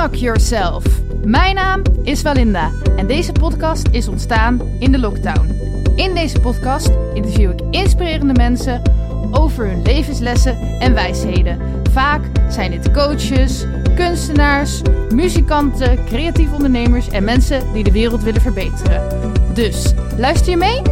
Unlock Yourself. Mijn naam is Walinda en deze podcast is ontstaan in de lockdown. In deze podcast interview ik inspirerende mensen over hun levenslessen en wijsheden. Vaak zijn dit coaches, kunstenaars, muzikanten, creatieve ondernemers en mensen die de wereld willen verbeteren. Dus luister je mee?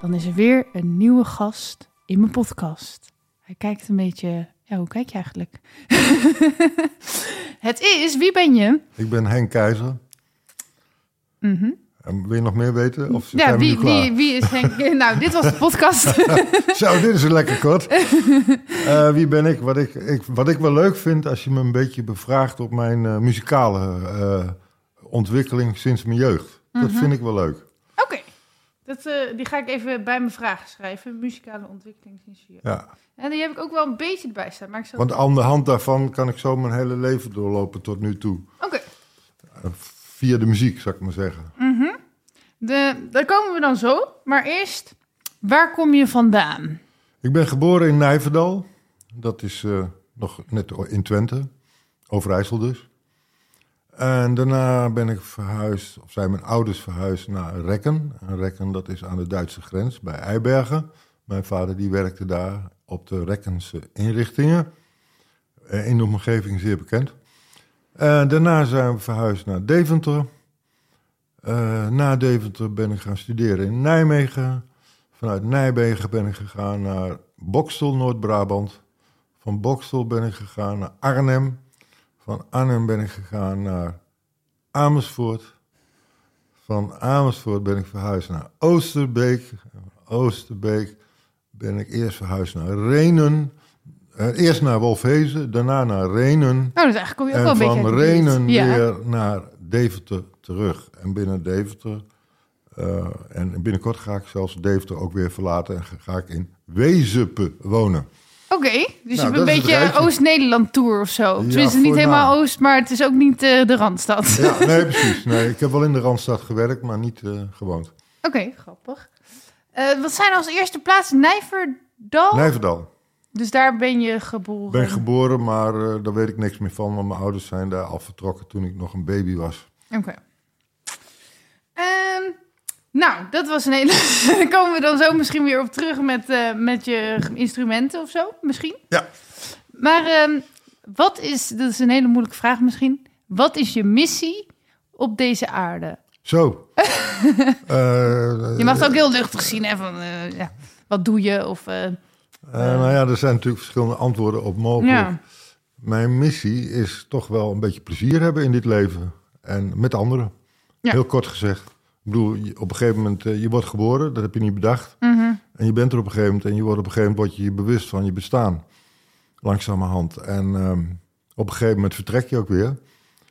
Dan is er weer een nieuwe gast in mijn podcast. Hij kijkt een beetje. Ja, hoe kijk je eigenlijk? Het is, wie ben je? Ik ben Henk Keizer. Mhm. Wil je nog meer weten? Of Ja, zijn wie, wie, wie is Henk? nou, dit was de podcast. Zo, dit is een lekker kort. Eh, wie ben ik? Wat, ik, ik? wat ik wel leuk vind als je me een beetje bevraagt op mijn eh, muzikale eh, ontwikkeling sinds mijn jeugd. Dat Mhm. vind ik wel leuk. Dat, eh, die ga ik even bij mijn vragen schrijven. Muzikale ontwikkeling sinds je. Ja. En die heb ik ook wel een beetje erbij staan. Maar ik zal... Want aan de hand daarvan kan ik zo mijn hele leven doorlopen tot nu toe. Oké, Eh, via de muziek, zou ik maar zeggen. de- daar komen we dan zo. Maar eerst, waar kom je vandaan? Ik ben geboren in Nijverdal. Dat is eh, nog net in Twente. Overijssel dus. En daarna ben ik verhuisd, of zijn mijn ouders verhuisd naar Rekken. En Rekken, dat is aan de Duitse grens bij Eibergen. Mijn vader die werkte daar op de Rekkense inrichtingen. Eh, In de omgeving zeer bekend. En daarna zijn we verhuisd naar Deventer. Eh, na Deventer ben ik gaan studeren in Nijmegen. Vanuit Nijmegen ben ik gegaan naar Bokstel, Noord-Brabant. Van Bokstel ben ik gegaan naar Arnhem. Van Arnhem ben ik gegaan naar Amersfoort. Van Amersfoort ben ik verhuisd naar Oosterbeek. Oosterbeek ben ik eerst verhuisd naar Renen. Eh, eerst naar Wolfhezen, daarna naar Renen. Oh, dus eigenlijk kom je ook wel En een beetje van. Renen Ja. weer naar Deventer terug. En binnen Deventer, eh, en binnenkort ga ik zelfs Deventer ook weer verlaten en ga, ga ik in Wezepen wonen. Oké, dus je Nou, hebt een beetje. Oost-Nederland tour of zo. Tenminste, niet helemaal nou. Oost, maar het is ook niet eh, de Randstad. Ja, nee, precies. Nee, ik heb wel in de Randstad gewerkt, maar niet eh, gewoond. Oké, grappig. Eh, wat zijn als eerste plaats Nijverdal? Nijverdal. Dus daar ben je geboren. Ben geboren, maar daar weet ik niks meer van. Want mijn ouders zijn daar al vertrokken toen ik nog een baby was. Oké. Nou, dat was een hele... Daar komen we dan zo misschien weer op terug met, eh, met je instrumenten of zo, misschien. Ja. Maar ehm, wat is... Dat is een hele moeilijke vraag misschien. Wat is je missie op deze aarde? Zo. Eh, Je mag het ook heel luchtig zien, hè? Van, eh, ja, wat doe je? Of, nou ja, er zijn natuurlijk verschillende antwoorden op mogelijk. ja. Mijn missie is toch wel een beetje plezier hebben in dit leven. En met anderen. Ja. Heel kort gezegd. Ik bedoel, op een gegeven moment, eh, je wordt geboren, dat heb je niet bedacht. Mhm. En je bent er op een gegeven moment en je wordt op een gegeven moment word je je bewust van je bestaan. Langzamerhand. En ehm, op een gegeven moment vertrek je ook weer.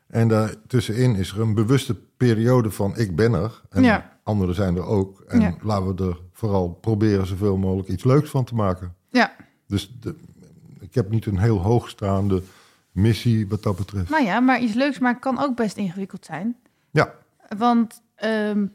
En daartussenin is er een bewuste periode van ik ben er. En Ja. anderen zijn er ook. En Ja. laten we er vooral proberen zoveel mogelijk iets leuks van te maken. ja. Dus de, ik heb niet een heel hoogstaande missie wat dat betreft. Nou ja, maar iets leuks maken kan ook best ingewikkeld zijn. Ja, Want, ehm,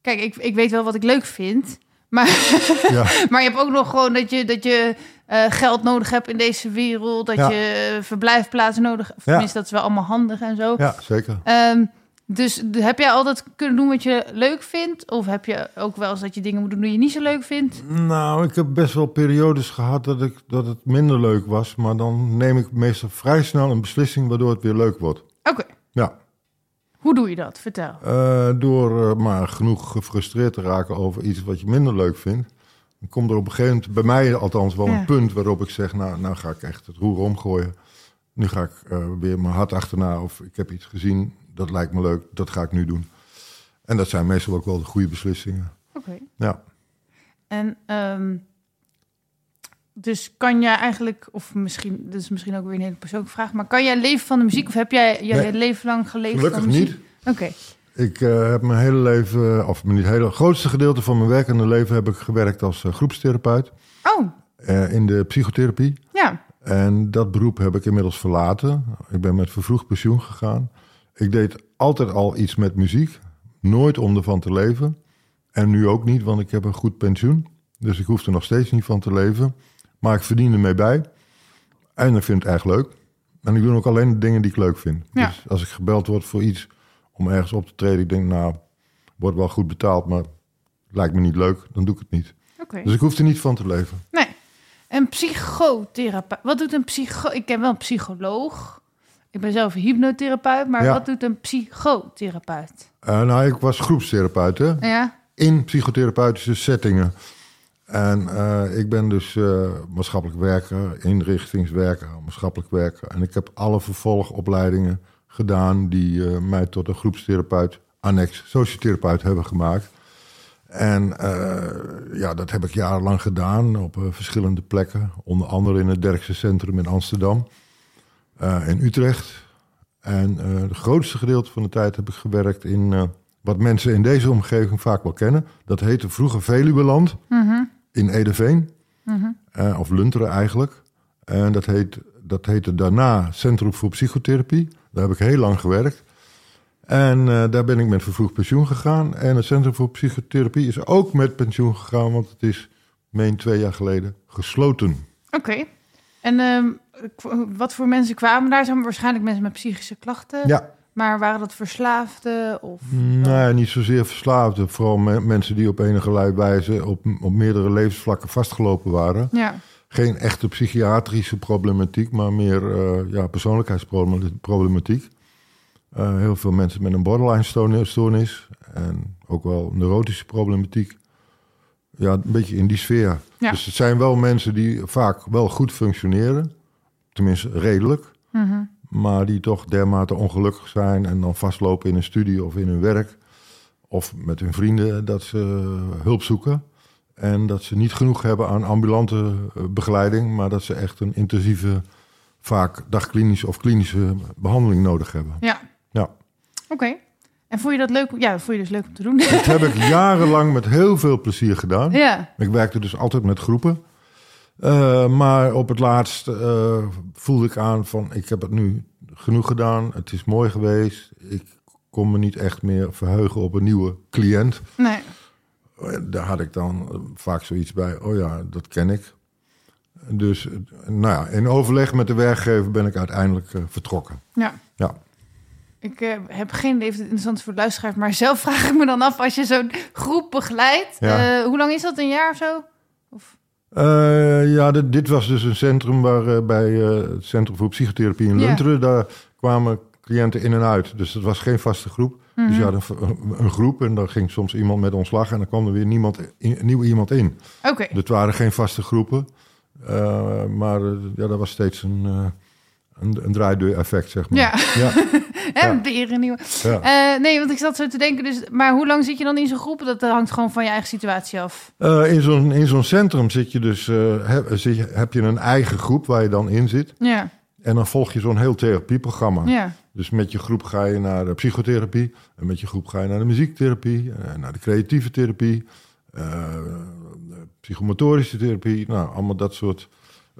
kijk, ik, ik weet wel wat ik leuk vind. Maar, ja, maar je hebt ook nog gewoon dat je, dat je eh, geld nodig hebt in deze wereld. Dat Ja. je eh, verblijfplaatsen nodig hebt. Tenminste, dat is wel allemaal handig en zo. ja zeker. Ehm, dus heb jij altijd kunnen doen wat je leuk vindt? Of heb je ook wel eens dat je dingen moet doen die je niet zo leuk vindt? Nou, ik heb best wel periodes gehad dat, ik, dat het minder leuk was. Maar dan neem ik meestal vrij snel een beslissing waardoor het weer leuk wordt. Oké, Ja, hoe doe je dat? Vertel. eh, door eh, maar genoeg gefrustreerd te raken over iets wat je minder leuk vindt. Dan komt er op een gegeven moment, bij mij althans, wel Ja. een punt waarop ik zeg... nou, nou ga ik echt het roer omgooien. Nu ga ik eh, weer mijn hart achterna of ik heb iets gezien, dat lijkt me leuk, dat ga ik nu doen. En dat zijn meestal ook wel de goede beslissingen. Oké. Ja. En ehm, dus kan jij eigenlijk, of misschien, dat is misschien ook weer een hele persoonlijke vraag, maar kan jij leven van de muziek? Of heb jij je Nee. leven lang geleefd Gelukkig van muziek? niet. Oké. Ik eh, heb mijn hele leven, of niet hele het grootste gedeelte van mijn werkende leven heb ik gewerkt als eh, groepstherapeut Oh, eh, in de psychotherapie. ja. En dat beroep heb ik inmiddels verlaten. Ik ben met vervroegd pensioen gegaan. Ik deed altijd al iets met muziek, nooit om ervan te leven. En nu ook niet, want ik heb een goed pensioen. Dus ik hoef er nog steeds niet van te leven. Maar ik verdien ermee bij. En ik vind het erg leuk. En ik doe ook alleen de dingen die ik leuk vind. Ja. Dus als ik gebeld word voor iets om ergens op te treden, ik denk, nou, wordt wel goed betaald, maar lijkt me niet leuk, dan doe ik het niet. Dus ik hoef er niet van te leven. Nee. Een psychotherapeut. Wat doet een psycho... Ik ken wel een psycholoog. Ik ben zelf een hypnotherapeut. Maar Ja. wat doet een psychotherapeut? Eh, nou, ik was groepstherapeut, hè? Ja. in psychotherapeutische settingen. En eh, ik ben dus eh, maatschappelijk werker, inrichtingswerker, maatschappelijk werker. En ik heb alle vervolgopleidingen gedaan die eh, mij tot een groepstherapeut, annex sociotherapeut hebben gemaakt. En ja, dat heb ik jarenlang gedaan op verschillende plekken. Onder andere in het Derkse Centrum in Amsterdam, in Utrecht. En het grootste gedeelte van de tijd heb ik gewerkt in wat mensen in deze omgeving vaak wel kennen. Dat heette vroeger Veluweland in Edeveen. Eh, of Lunteren eigenlijk. En dat, heet, dat heette daarna Centrum voor Psychotherapie. Daar heb ik heel lang gewerkt. En eh, daar ben ik met vervroegd pensioen gegaan. En het Centrum voor Psychotherapie is ook met pensioen gegaan, want het is, meen twee jaar geleden, gesloten. Oké. En ehm, wat voor mensen kwamen daar? Zijn waarschijnlijk mensen met psychische klachten. Ja, Maar waren dat verslaafden? Of... nee, niet zozeer verslaafden. Vooral me- mensen die op enige wijze op, op meerdere levensvlakken vastgelopen waren. Ja. Geen echte psychiatrische problematiek, maar meer eh, ja, persoonlijkheidsproblematiek. Eh, heel veel mensen met een borderline stoornis en ook wel neurotische problematiek. Ja, een beetje in die sfeer. Ja. Dus het zijn wel mensen die vaak wel goed functioneren, tenminste redelijk, Mhm. Maar die toch dermate ongelukkig zijn en dan vastlopen in een studie of in hun werk of met hun vrienden dat ze hulp zoeken. En dat ze niet genoeg hebben aan ambulante eh, begeleiding, maar dat ze echt een intensieve, vaak dagklinische of klinische behandeling nodig hebben. Ja. Ja. Oké. En vond je dat leuk? Ja, vond je dus leuk om te doen. Dat heb ik jarenlang met heel veel plezier gedaan. ja. Ik werkte dus altijd met groepen. Eh, maar op het laatst eh, voelde ik aan van ik heb het nu genoeg gedaan. Het is mooi geweest. Ik kon me niet echt meer verheugen op een nieuwe cliënt. Nee. Eh, Daar had ik dan vaak zoiets bij. Oh ja, dat ken ik. Dus nou ja, in overleg met de werkgever ben ik uiteindelijk vertrokken. Ja. Ja. Ik heb geen idee of het interessant is voor de luisteraar, maar zelf vraag ik me dan af als je zo'n groep begeleidt. Ja. hoe lang is dat? Een jaar of zo? Of... Eh, ja, dit, dit was dus een centrum waar eh, bij eh, het Centrum voor Psychotherapie in Ja. Lunteren, daar kwamen cliënten in en uit. Dus dat was geen vaste groep. Dus je had een, een groep en dan ging soms iemand met ontslag en dan kwam er weer niemand in, nieuw iemand in. Oké. Het waren geen vaste groepen, maar ja, dat was steeds een, een, een draaideur-effect, zeg maar. Ja. ja, En Ja. weer een nieuwe. ja. Eh, nee, want ik zat zo te denken. Dus, maar hoe lang zit je dan in zo'n groep? Dat hangt gewoon van je eigen situatie af. Eh, in zo'n in zo'n centrum zit je dus, eh, heb, zit heb je een eigen groep waar je dan in zit. Ja. En dan volg je zo'n heel therapieprogramma. Ja. Dus met je groep ga je naar de psychotherapie. En met je groep ga je naar de muziektherapie. naar de creatieve therapie. psychomotorische therapie. Nou, allemaal dat soort.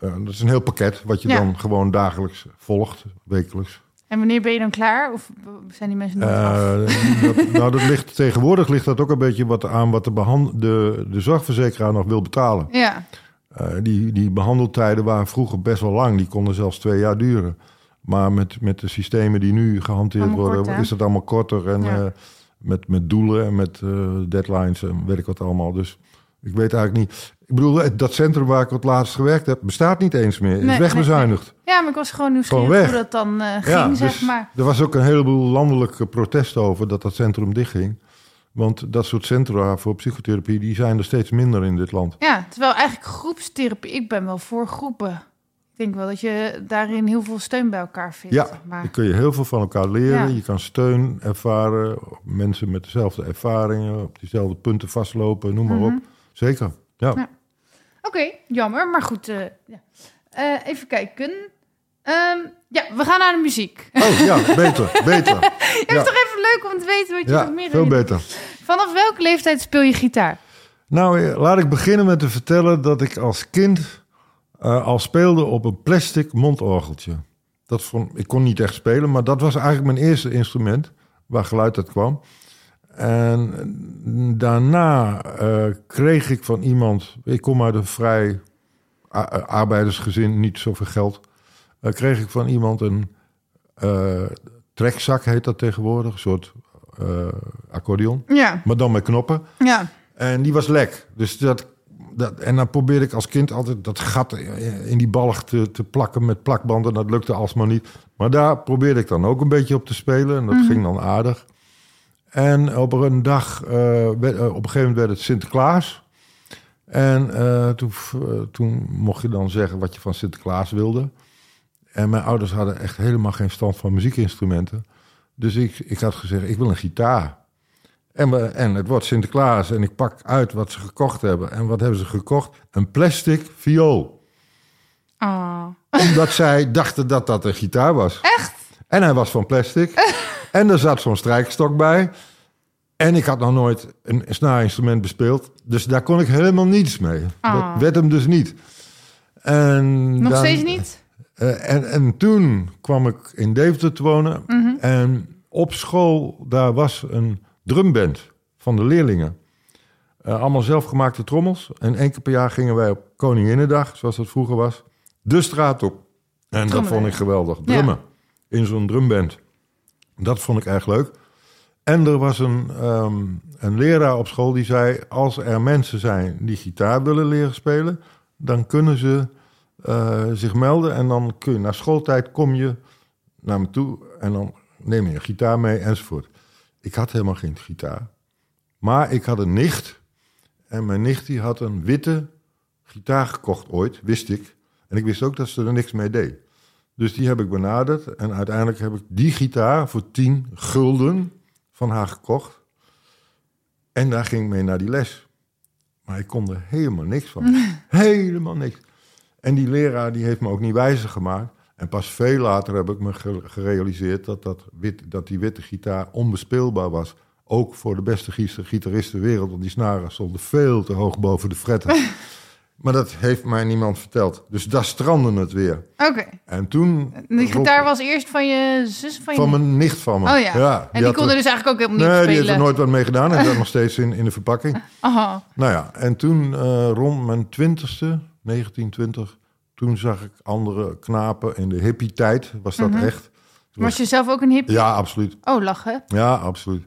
Eh, dat is een heel pakket wat je Ja. dan gewoon dagelijks volgt, wekelijks. En wanneer ben je dan klaar? Of zijn die mensen nog? Eh, dat, nou, dat ligt, tegenwoordig ligt dat ook een beetje wat aan wat de, behand, de, de zorgverzekeraar nog wil betalen. Ja. Eh, die, die behandeltijden waren vroeger best wel lang. Die konden zelfs twee jaar duren. Maar met, met de systemen die nu gehanteerd Allemaal worden, kort, is dat allemaal korter. En Ja. met, met doelen en met deadlines en weet ik wat allemaal. Dus ik weet eigenlijk niet. Ik bedoel, dat centrum waar ik het laatst gewerkt heb, bestaat niet eens meer. Nee, is wegbezuinigd. ja, maar ik was gewoon nieuwsgierig Gewoon hoe dat dan eh, ging, Ja, zeg dus maar. Er was ook een heleboel landelijke protest over dat dat centrum dichtging. Want dat soort centra voor psychotherapie, die zijn er steeds minder in dit land. Ja, terwijl eigenlijk groepstherapie... Ik ben wel voor groepen. Ik denk wel dat je daarin heel veel steun bij elkaar vindt. Ja, maar. Dan kun je heel veel van elkaar leren. Ja. Je kan steun ervaren. Mensen met dezelfde ervaringen, op diezelfde punten vastlopen, noem maar Mhm. op. Zeker. Ja. Ja. Oké, jammer, maar goed. eh, ja. Eh, even kijken. Ehm, ja, we gaan naar de muziek. Oh ja, beter, beter. Het is toch even leuk om te weten wat je nog meer veel beter. Vanaf welke leeftijd speel je gitaar? Nou, eh, laat ik beginnen met te vertellen dat ik als kind al speelde op een plastic mondorgeltje. Dat vond, ik kon niet echt spelen, maar dat was eigenlijk mijn eerste instrument waar geluid uit kwam. En daarna eh, kreeg ik van iemand, ik kom uit een vrij a- arbeidersgezin, niet zoveel geld. eh, kreeg ik van iemand een eh, trekzak, heet dat tegenwoordig. Een soort eh, accordeon. Ja, Maar dan met knoppen. ja. En die was lek. Dus dat, dat, en dan probeerde ik als kind altijd dat gat in die balg te, te plakken met plakbanden. Dat lukte alsmaar niet. Maar daar probeerde ik dan ook een beetje op te spelen. En dat ging dan aardig. En op een dag, eh, werd- eh, op een gegeven moment werd het Sinterklaas. En eh, toen, toen mocht je dan zeggen wat je van Sinterklaas wilde. En mijn ouders hadden echt helemaal geen stand van muziekinstrumenten. Dus ik, ik had gezegd, ik wil een gitaar. En, we, en het wordt Sinterklaas en ik pak uit wat ze gekocht hebben. En wat hebben ze gekocht? Een plastic viool. Oh. Omdat zij dachten dat dat een gitaar was. Echt? En hij was van plastic. en er zat zo'n strijkstok bij. En ik had nog nooit een snaarinstrument bespeeld. Dus daar kon ik helemaal niets mee. Ah. Dat werd hem dus niet. En Nog dan- steeds niet? eh, en, en toen kwam ik in Deventer te wonen. Mhm. En op school, daar was een drumband van de leerlingen. Eh, allemaal zelfgemaakte trommels. En één keer per jaar gingen wij op Koninginnedag, zoals dat vroeger was, de straat op. En dat vond ik geweldig. Drummen. In zo'n drumband. Dat vond ik erg leuk. En er was een, ehm, een leraar op school die zei... als er mensen zijn die gitaar willen leren spelen... dan kunnen ze eh, zich melden en dan kun je na schooltijd kom je naar me toe en dan neem je een gitaar mee enzovoort. Ik had helemaal geen gitaar, maar ik had een nicht en mijn nicht die had een witte gitaar gekocht ooit, wist ik. En ik wist ook dat ze er niks mee deed. Dus die heb ik benaderd en uiteindelijk heb ik die gitaar voor 10 gulden van haar gekocht. En daar ging ik mee naar die les. Maar ik kon er helemaal niks van. helemaal niks. En die leraar die heeft me ook niet wijzer gemaakt. En pas veel later heb ik me ge- gerealiseerd dat, dat, wit, dat die witte gitaar onbespeelbaar was. Ook voor de beste gis- gitarist ter wereld, want die snaren stonden veel te hoog boven de fretten. maar dat heeft mij niemand verteld. Dus daar strandde het weer. Oké. En toen... Die gitaar was eerst van je zus van je... Van mijn nicht van me. Oh ja. en die had kon er dus eigenlijk ook helemaal niet Nee, die heeft spelen. er nooit wat mee gedaan. Hij zat nog steeds in, in de verpakking. Aha. Nou ja, en toen eh, rond mijn twintigste, 1920, toen zag ik andere knapen in de hippie-tijd, was dat Mhm. echt. Toen Was je zelf ook een hippie? Ja, absoluut. Oh, lachen. Ja, absoluut.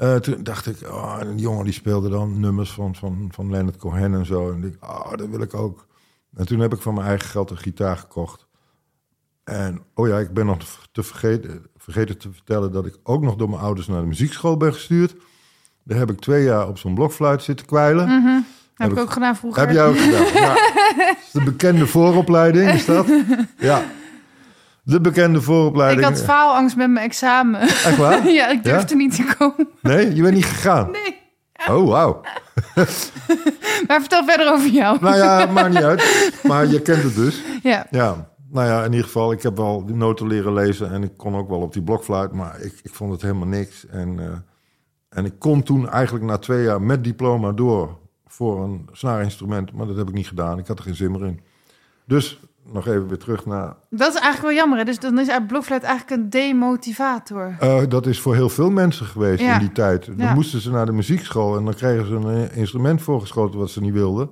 Eh, toen dacht ik, oh, een jongen die speelde dan nummers van, van, van Leonard Cohen en zo. En ik, oh, dat wil ik ook. En toen heb ik van mijn eigen geld een gitaar gekocht. En, oh ja, ik ben nog te vergeten, vergeten te vertellen dat ik ook nog door mijn ouders naar de muziekschool ben gestuurd. Daar heb ik twee jaar op zo'n blokfluit zitten kwijlen. Mhm. Heb, ik- ik ook gedaan vroeger. Heb jij ook gedaan? Ja. De bekende vooropleiding is dat? Ja. De bekende ik vooropleiding. had faalangst met mijn examen. Echt waar? ja, ik durfde niet te komen. Nee, je bent niet gegaan? Nee. Oh, wauw. Maar vertel verder over jou. Nou ja, maakt niet uit. Maar je kent het dus. Ja. Ja, nou ja, in ieder geval, ik heb wel de noten leren lezen en ik kon ook wel op die blokfluit, maar ik, ik vond het helemaal niks. En, eh, en ik kon toen eigenlijk na twee jaar met diploma door voor een snaarinstrument, maar dat heb ik niet gedaan. Ik had er geen zin meer in. Dus nog even weer terug naar. Dat is eigenlijk wel jammer. Hè? Dus dan is uit blokfluit eigenlijk een demotivator. eh, dat is voor heel veel mensen geweest Ja. in die tijd. Dan Ja. moesten ze naar de muziekschool en dan kregen ze een eh, instrument voorgeschoten wat ze niet wilden.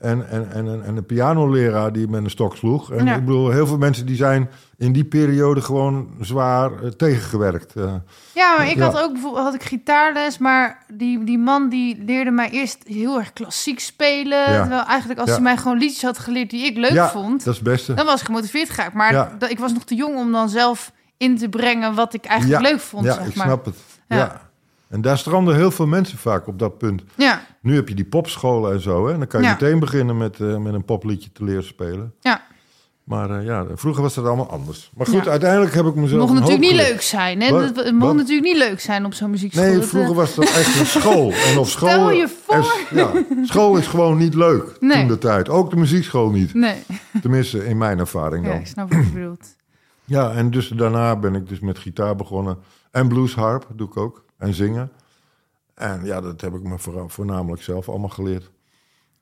En, en, en, en een pianoleraar die met een stok sloeg. En Ja. ik bedoel, heel veel mensen die zijn in die periode gewoon zwaar eh, tegengewerkt. eh. Ja, maar ik Ja. had ook bijvoorbeeld had ik gitaarles, maar die, die man die leerde mij eerst heel erg klassiek spelen. Ja. Terwijl eigenlijk als hij mij gewoon liedjes had geleerd die ik leuk vond, dat is het beste. dan was ik gemotiveerd geraakt. Maar ik was nog te jong om dan zelf in te brengen wat ik eigenlijk leuk vond. ja, zeg ik maar. snap het. Ja. Ja. En daar stranden heel veel mensen vaak op dat punt. Ja, Nu heb je die popscholen en zo. Hè? En dan kan je Ja. meteen beginnen met, eh, met een popliedje te leren spelen. ja. Maar eh, ja, vroeger was dat allemaal anders. Maar goed, Ja. uiteindelijk heb ik mezelf mocht natuurlijk niet leuk zijn. Hè? Wat? Het mocht natuurlijk niet leuk zijn op zo'n muziekschool. Nee, Dat, eh, vroeger was dat echt een school. En op school, Stel je voor. is- ja, school is gewoon niet leuk Nee. toen de tijd. Ook de muziekschool niet. Nee, Tenminste, in mijn ervaring ja, dan. ik snap wat je bedoelt. Ja, en dus daarna ben ik dus met gitaar begonnen. En bluesharp doe ik ook. En zingen. En ja, dat heb ik me vooral, voornamelijk zelf allemaal geleerd.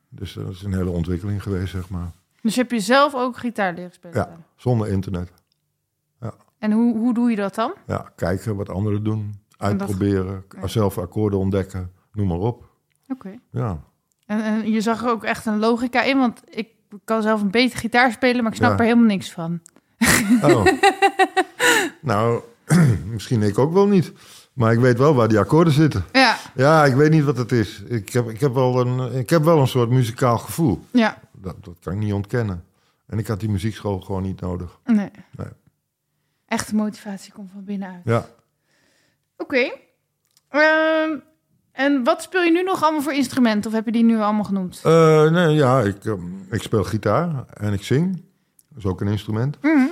Dus dat is een hele ontwikkeling geweest, zeg maar. Dus heb je zelf ook gitaar leren spelen? Ja. Zonder internet. En hoe, hoe doe je dat dan? Ja, kijken wat anderen doen. Dat- Uitproberen. Ja. Zelf akkoorden ontdekken. Noem maar op. Oké. Ja. En, en je zag er ook echt een logica in, want ik kan zelf een beetje gitaar spelen, maar ik snap Ja. er helemaal niks van. Oh. nou, misschien ik ook wel niet. Maar ik weet wel waar die akkoorden zitten. Ja, Ja, ik weet niet wat het is. Ik heb, ik heb, wel, een, ik heb wel een soort muzikaal gevoel. ja, Dat, dat kan ik niet ontkennen. En ik had die muziekschool gewoon niet nodig. nee. Nee. Echte motivatie komt van binnenuit. Ja. Oké. Ehm, en wat speel je nu nog allemaal voor instrumenten? Of heb je die nu allemaal genoemd? Eh, nee, ja, ik, eh, ik speel gitaar en ik zing. Dat is ook een instrument. Mhm.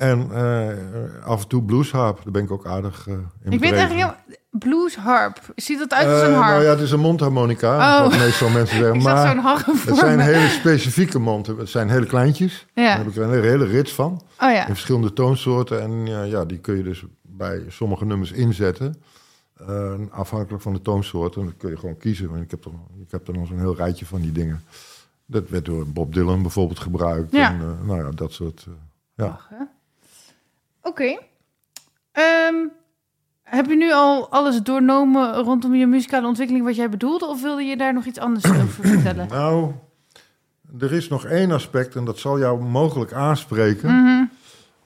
En eh, af en toe bluesharp. Daar ben ik ook aardig eh in Ik weet eigenlijk heel... Blues harp. Ziet dat uit als Eh, een harp? Nou ja, het is een mondharmonica, Oh. wat meestal mensen zeggen. ik maar zo'n harp het zijn me. hele specifieke monden. Het zijn hele kleintjes. Ja. Daar heb ik een hele, rits van. Oh ja. In verschillende toonsoorten. En ja, ja, die kun je dus bij sommige nummers inzetten. Eh, afhankelijk van de toonsoort. En dan kun je gewoon kiezen. Want Ik heb er, ik heb er nog zo'n heel rijtje van die dingen. Dat werd door Bob Dylan bijvoorbeeld gebruikt. Ja. En, eh, nou ja, dat soort... eh, ja. Lachen. Oké. Ehm, heb je nu al alles doornomen rondom je muzikale ontwikkeling wat jij bedoelde? Of wilde je daar nog iets anders over vertellen? Nou, er is nog één aspect en dat zal jou mogelijk aanspreken. Mhm.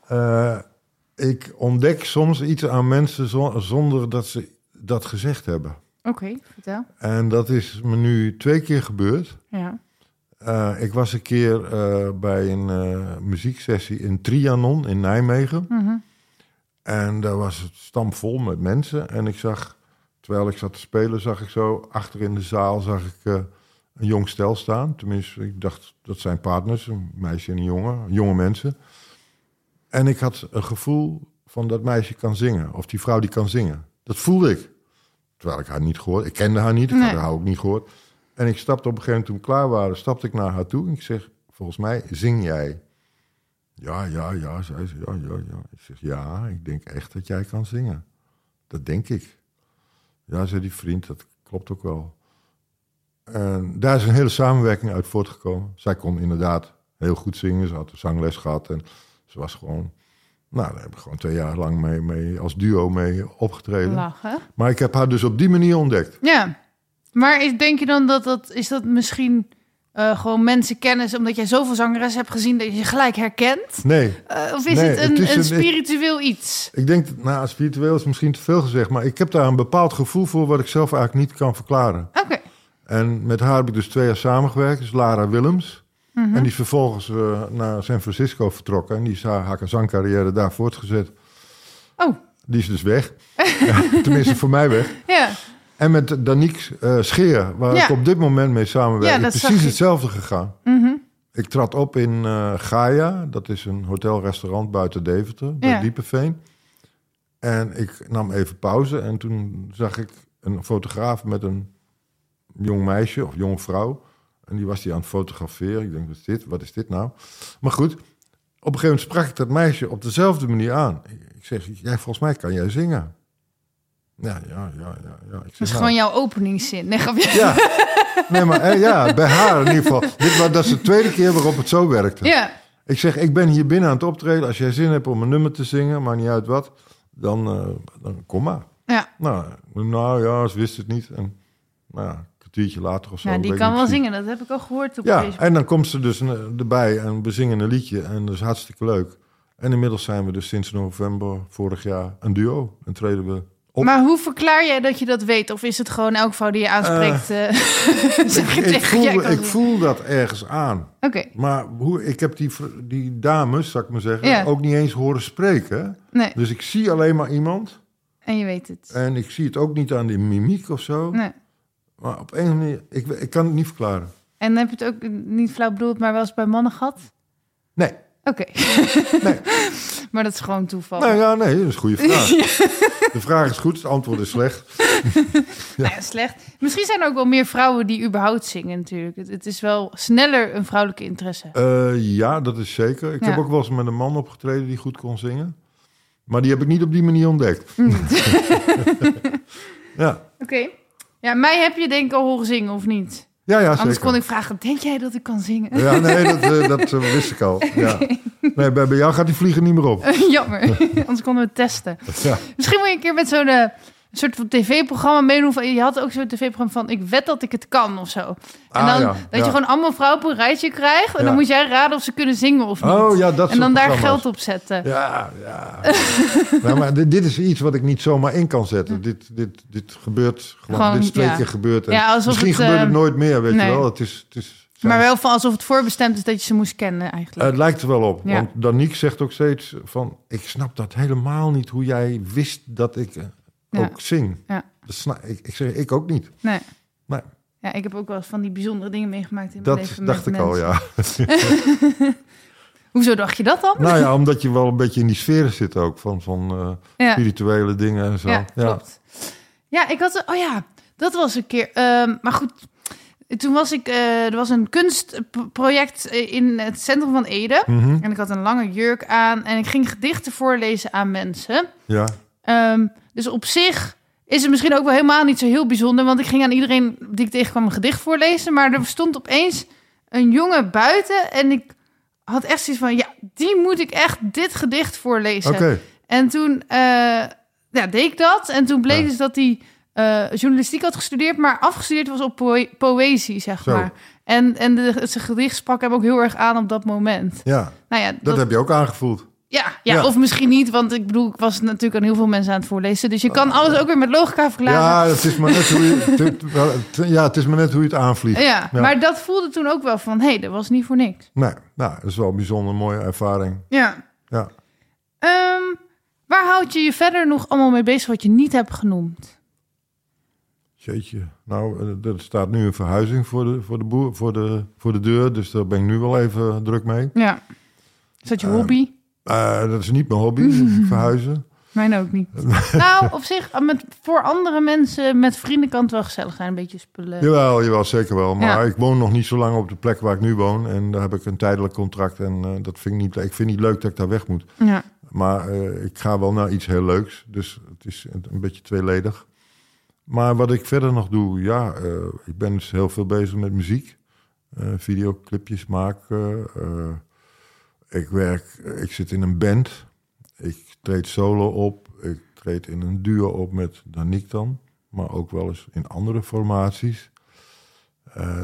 Eh, ik ontdek soms iets aan mensen zo- zonder dat ze dat gezegd hebben. Oké, vertel. En dat is me nu twee keer gebeurd. Ja. Eh, ik was een keer eh, bij een eh, muzieksessie in Trianon in Nijmegen. Mhm. En daar was het stampvol met mensen. En ik zag, terwijl ik zat te spelen, zag ik zo achter in de zaal zag ik, een jong stel staan. Tenminste, ik dacht dat zijn partners, een meisje en een jongen, jonge mensen. En ik had een gevoel van dat meisje kan zingen, of die vrouw die kan zingen. Dat voelde ik. Terwijl ik haar niet gehoord, ik kende haar niet, ik Nee. had haar ook niet gehoord. En ik stapte op een gegeven moment, toen we klaar waren, stapte ik naar haar toe. En ik zeg, volgens mij zing jij. Ja, ja, ja, zei ze. Ja, ja, ja. Ik zeg, ja, ik denk echt dat jij kan zingen. Dat denk ik. Ja, zei die vriend, dat klopt ook wel. En daar is een hele samenwerking uit voortgekomen. Zij kon inderdaad heel goed zingen. Ze had een zangles gehad en ze was gewoon... Nou, daar heb ik gewoon twee jaar lang mee, mee als duo mee opgetreden. Lachen. Maar ik heb haar dus op die manier ontdekt. Ja. Maar is, denk je dan dat dat... Is dat misschien eh, gewoon mensenkennis... omdat jij zoveel zangeressen hebt gezien... dat je ze gelijk herkent? Nee, Eh, of is Nee, het een, het is een spiritueel iets? ik denk, nou, spiritueel is misschien te veel gezegd... maar ik heb daar een bepaald gevoel voor wat ik zelf eigenlijk niet kan verklaren. Oké. En met haar heb ik dus twee jaar samengewerkt. Dus Lara Willems. Mhm. En die is vervolgens eh, naar San Francisco vertrokken. En die is haar, haar zangcarrière daar voortgezet. Oh, Die is dus weg. Ja, tenminste voor mij weg. ja. En met Danique eh, Scheer, waar Ja. ik op dit moment mee samenwerk, Ja, is precies hetzelfde gegaan. Mhm. Ik trad op in eh Gaia. Dat is een hotelrestaurant buiten Deventer, bij Ja. Diepenveen. En ik nam even pauze. En toen zag ik een fotograaf met een jong meisje of jonge vrouw. En die was die aan het fotograferen. Ik denk, wat is dit? Wat is dit nou? Maar goed, op een gegeven moment sprak ik dat meisje op dezelfde manier aan. Ik zeg, jij, volgens mij kan jij zingen. Ja, ja, ja, ja. ja. Zeg, Dat is nou, gewoon jouw openingszin. Nee, grapje. Ja, nee, maar eh, ja, bij haar in ieder geval. Dit was, dat is de tweede keer waarop het zo werkte. Ja. Ik zeg, ik ben hier binnen aan het optreden. Als jij zin hebt om een nummer te zingen, maakt niet uit wat, dan, eh, dan kom maar. Ja. Nou, nou ja, ze wist het niet. En nou, ja, een kwartiertje later of zo. Nou, die kan wel zingen. Dat heb ik al gehoord op Ja, en dan komt ze dus eh, erbij en we zingen een liedje. En dat is hartstikke leuk. En inmiddels zijn we dus sinds november vorig jaar een duo. En treden we op. Maar hoe verklaar jij dat je dat weet? Of is het gewoon elke vrouw die je aanspreekt? eh, zeg je ik, voel, ik voel dat ergens aan. Oké, Maar hoe, ik heb die, die dames, zou ik maar zeggen, Ja. ook niet eens horen spreken. nee. Dus ik zie alleen maar iemand. En je weet het. En ik zie het ook niet aan die mimiek of zo. Nee. Maar op een manier, ik, ik kan het niet verklaren. En heb je het ook niet flauw bedoeld, maar wel eens bij mannen gehad? Nee. Oké. Nee. maar dat is gewoon toeval. Nou ja, nee, dat is een goede vraag. De vraag is goed, het antwoord is slecht. Ja, slecht. Misschien zijn er ook wel meer vrouwen die überhaupt zingen natuurlijk. Het, het is wel sneller een vrouwelijke interesse. Eh, ja, dat is zeker. Ik Ja. heb ook wel eens met een man opgetreden die goed kon zingen. Maar die heb ik niet op die manier ontdekt. ja. Oké. Ja, mij heb je denk ik al horen zingen of niet? Ja, ja, Anders zeker. kon ik vragen, denk jij dat ik kan zingen? Ja, nee, dat, eh, dat eh, wist ik al. Ja. Nee, bij, bij jou gaat die vliegen niet meer op. Jammer. Anders konden we het testen. Ja. Misschien moet je een keer met zo'n eh, een soort van tv-programma meedoen. Van, je had ook zo'n tv-programma van ik wed dat ik het kan of zo. En Ah, dan ja, dat ja. je gewoon allemaal vrouwen op een rijtje krijgt. En Ja. dan moet jij raden of ze kunnen zingen of niet. Oh ja, dat en dan daar geld op zetten. Ja, ja. nou, maar dit, dit is iets wat ik niet zomaar in kan zetten. Dit, dit, dit gebeurt gewoon, Gewoon, dit is twee ja. keer gebeurd. En misschien het, gebeurt het eh, nooit meer, weet nee. je wel. Het is, het is, Maar wel van alsof het voorbestemd is dat je ze moest kennen eigenlijk. het lijkt er wel op. Want Danique zegt ook steeds van... ik snap dat helemaal niet hoe jij wist dat ik eh, Ja. ook zing. Ja. Dat sna- ik, ik zeg, ik ook niet. nee. Nee, Ja, ik heb ook wel van die bijzondere dingen meegemaakt in mijn dat leven. dacht met ik al, ja. Hoezo dacht je dat dan? nou ja, omdat je wel een beetje in die sfeer zit ook. Van, van eh, ja. spirituele dingen en zo. Ja, klopt. Ja, ik had... Oh ja, dat was een keer... ehm, maar goed, toen was ik... eh, er was een kunstproject in het centrum van Ede. Mhm, En ik had een lange jurk aan. En ik ging gedichten voorlezen aan mensen. ja. Ehm, dus op zich is het misschien ook wel helemaal niet zo heel bijzonder. Want ik ging aan iedereen die ik tegenkwam een gedicht voorlezen. Maar er stond opeens een jongen buiten. En ik had echt zoiets van... Ja, die moet ik echt dit gedicht voorlezen. En toen eh, ja, deed ik dat. En toen bleek Ja. dus dat hij eh, journalistiek had gestudeerd, maar afgestudeerd was op poë- poëzie, zeg Zo. maar. En, en de, zijn gedicht sprak hem ook heel erg aan op dat moment. Ja, Nou ja, dat, dat, heb je ook aangevoeld. Ja, ja, Ja. of misschien niet, want ik bedoel, ik was natuurlijk aan heel veel mensen aan het voorlezen. Dus je kan Oh. alles ook weer met logica verklaren. Ja, het is maar net hoe je het, ja, het is maar net hoe je het aanvliegt. Ja, Ja. maar dat voelde toen ook wel van, hé, hey, dat was niet voor niks. Nee, nou, dat is wel een bijzonder mooie ervaring. Ja. Ja. Ehm, waar houd je je verder nog allemaal mee bezig wat je niet hebt genoemd? Jeetje. Nou, eh, er staat nu een verhuizing voor de, voor, de boer, voor, de, voor de deur. Dus daar ben ik nu wel even druk mee. Ja. Is dat je Ehm, hobby? Eh, dat is niet mijn hobby, verhuizen. Mijn ook niet. nou, op zich, eh, met, voor andere mensen, met vrienden kan het wel gezellig zijn. Een beetje spullen. Jawel, jawel, zeker wel. Maar Ja. ik woon nog niet zo lang op de plek waar ik nu woon. En daar heb ik een tijdelijk contract. En eh, dat vind ik niet, ik vind niet leuk dat ik daar weg moet. Ja. Maar ik ga wel naar iets heel leuks. Dus het is een, een beetje tweeledig. Maar wat ik verder nog doe, ja, ik ben dus heel veel bezig met muziek. Videoclipjes maken. Ik werk, ik zit in een band. Ik treed solo op. Ik treed in een duo op met Danique dan. Maar ook wel eens in andere formaties. Eh,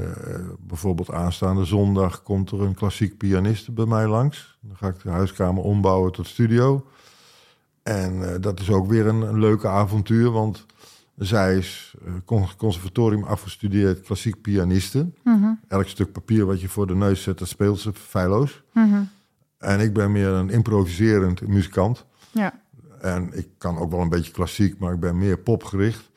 bijvoorbeeld aanstaande zondag komt er een klassiek pianiste bij mij langs. Dan ga ik de huiskamer ombouwen tot studio. En eh, dat is ook weer een, een leuke avontuur, want zij is con- conservatorium afgestudeerd klassiek pianiste. Mhm, Elk stuk papier wat je voor de neus zet, dat speelt ze feilloos. mhm. En ik ben meer een improviserend muzikant. Ja. En ik kan ook wel een beetje klassiek, maar ik ben meer popgericht.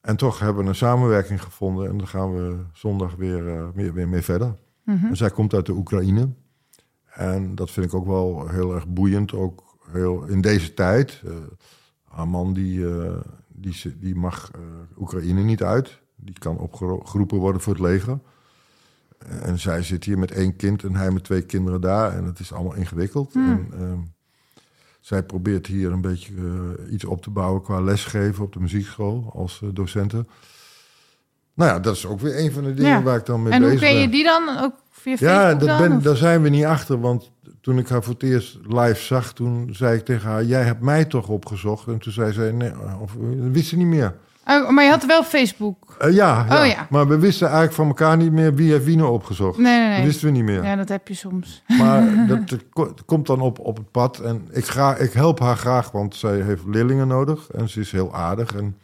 En toch hebben we een samenwerking gevonden en daar gaan we zondag weer, eh, weer, weer mee verder. Mhm. En zij komt uit de Oekraïne. En dat vind ik ook wel heel erg boeiend, ook heel in deze tijd. Eh haar man die, eh, die, die mag Oekraïne niet uit. Die kan opgeroepen worden voor het leger. En zij zit hier met één kind en hij met twee kinderen daar. En het is allemaal ingewikkeld. En, ehm, zij probeert hier een beetje eh, iets op te bouwen qua lesgeven op de muziekschool als uh, docenten. Nou ja, dat is ook weer een van de dingen Ja. waar ik dan mee En hoe bezig ben. ken je die dan? Ook via Ja, Facebook dat dan? ben, of- daar zijn we niet achter. Want toen ik haar voor het eerst live zag, toen zei ik tegen haar... jij hebt mij toch opgezocht? En toen zei ze, nee, of, eh, dat wist ze niet meer. Oh, maar je had wel Facebook. Eh, ja, ja. Oh, ja. maar we wisten eigenlijk van elkaar niet meer wie heeft wie nou opgezocht. Nee, nee, Dat nee. wisten we niet meer. Ja, dat heb je soms. Maar dat komt dan op, op het pad. En ik, ga, ik help haar graag, want zij heeft leerlingen nodig. En ze is heel aardig. En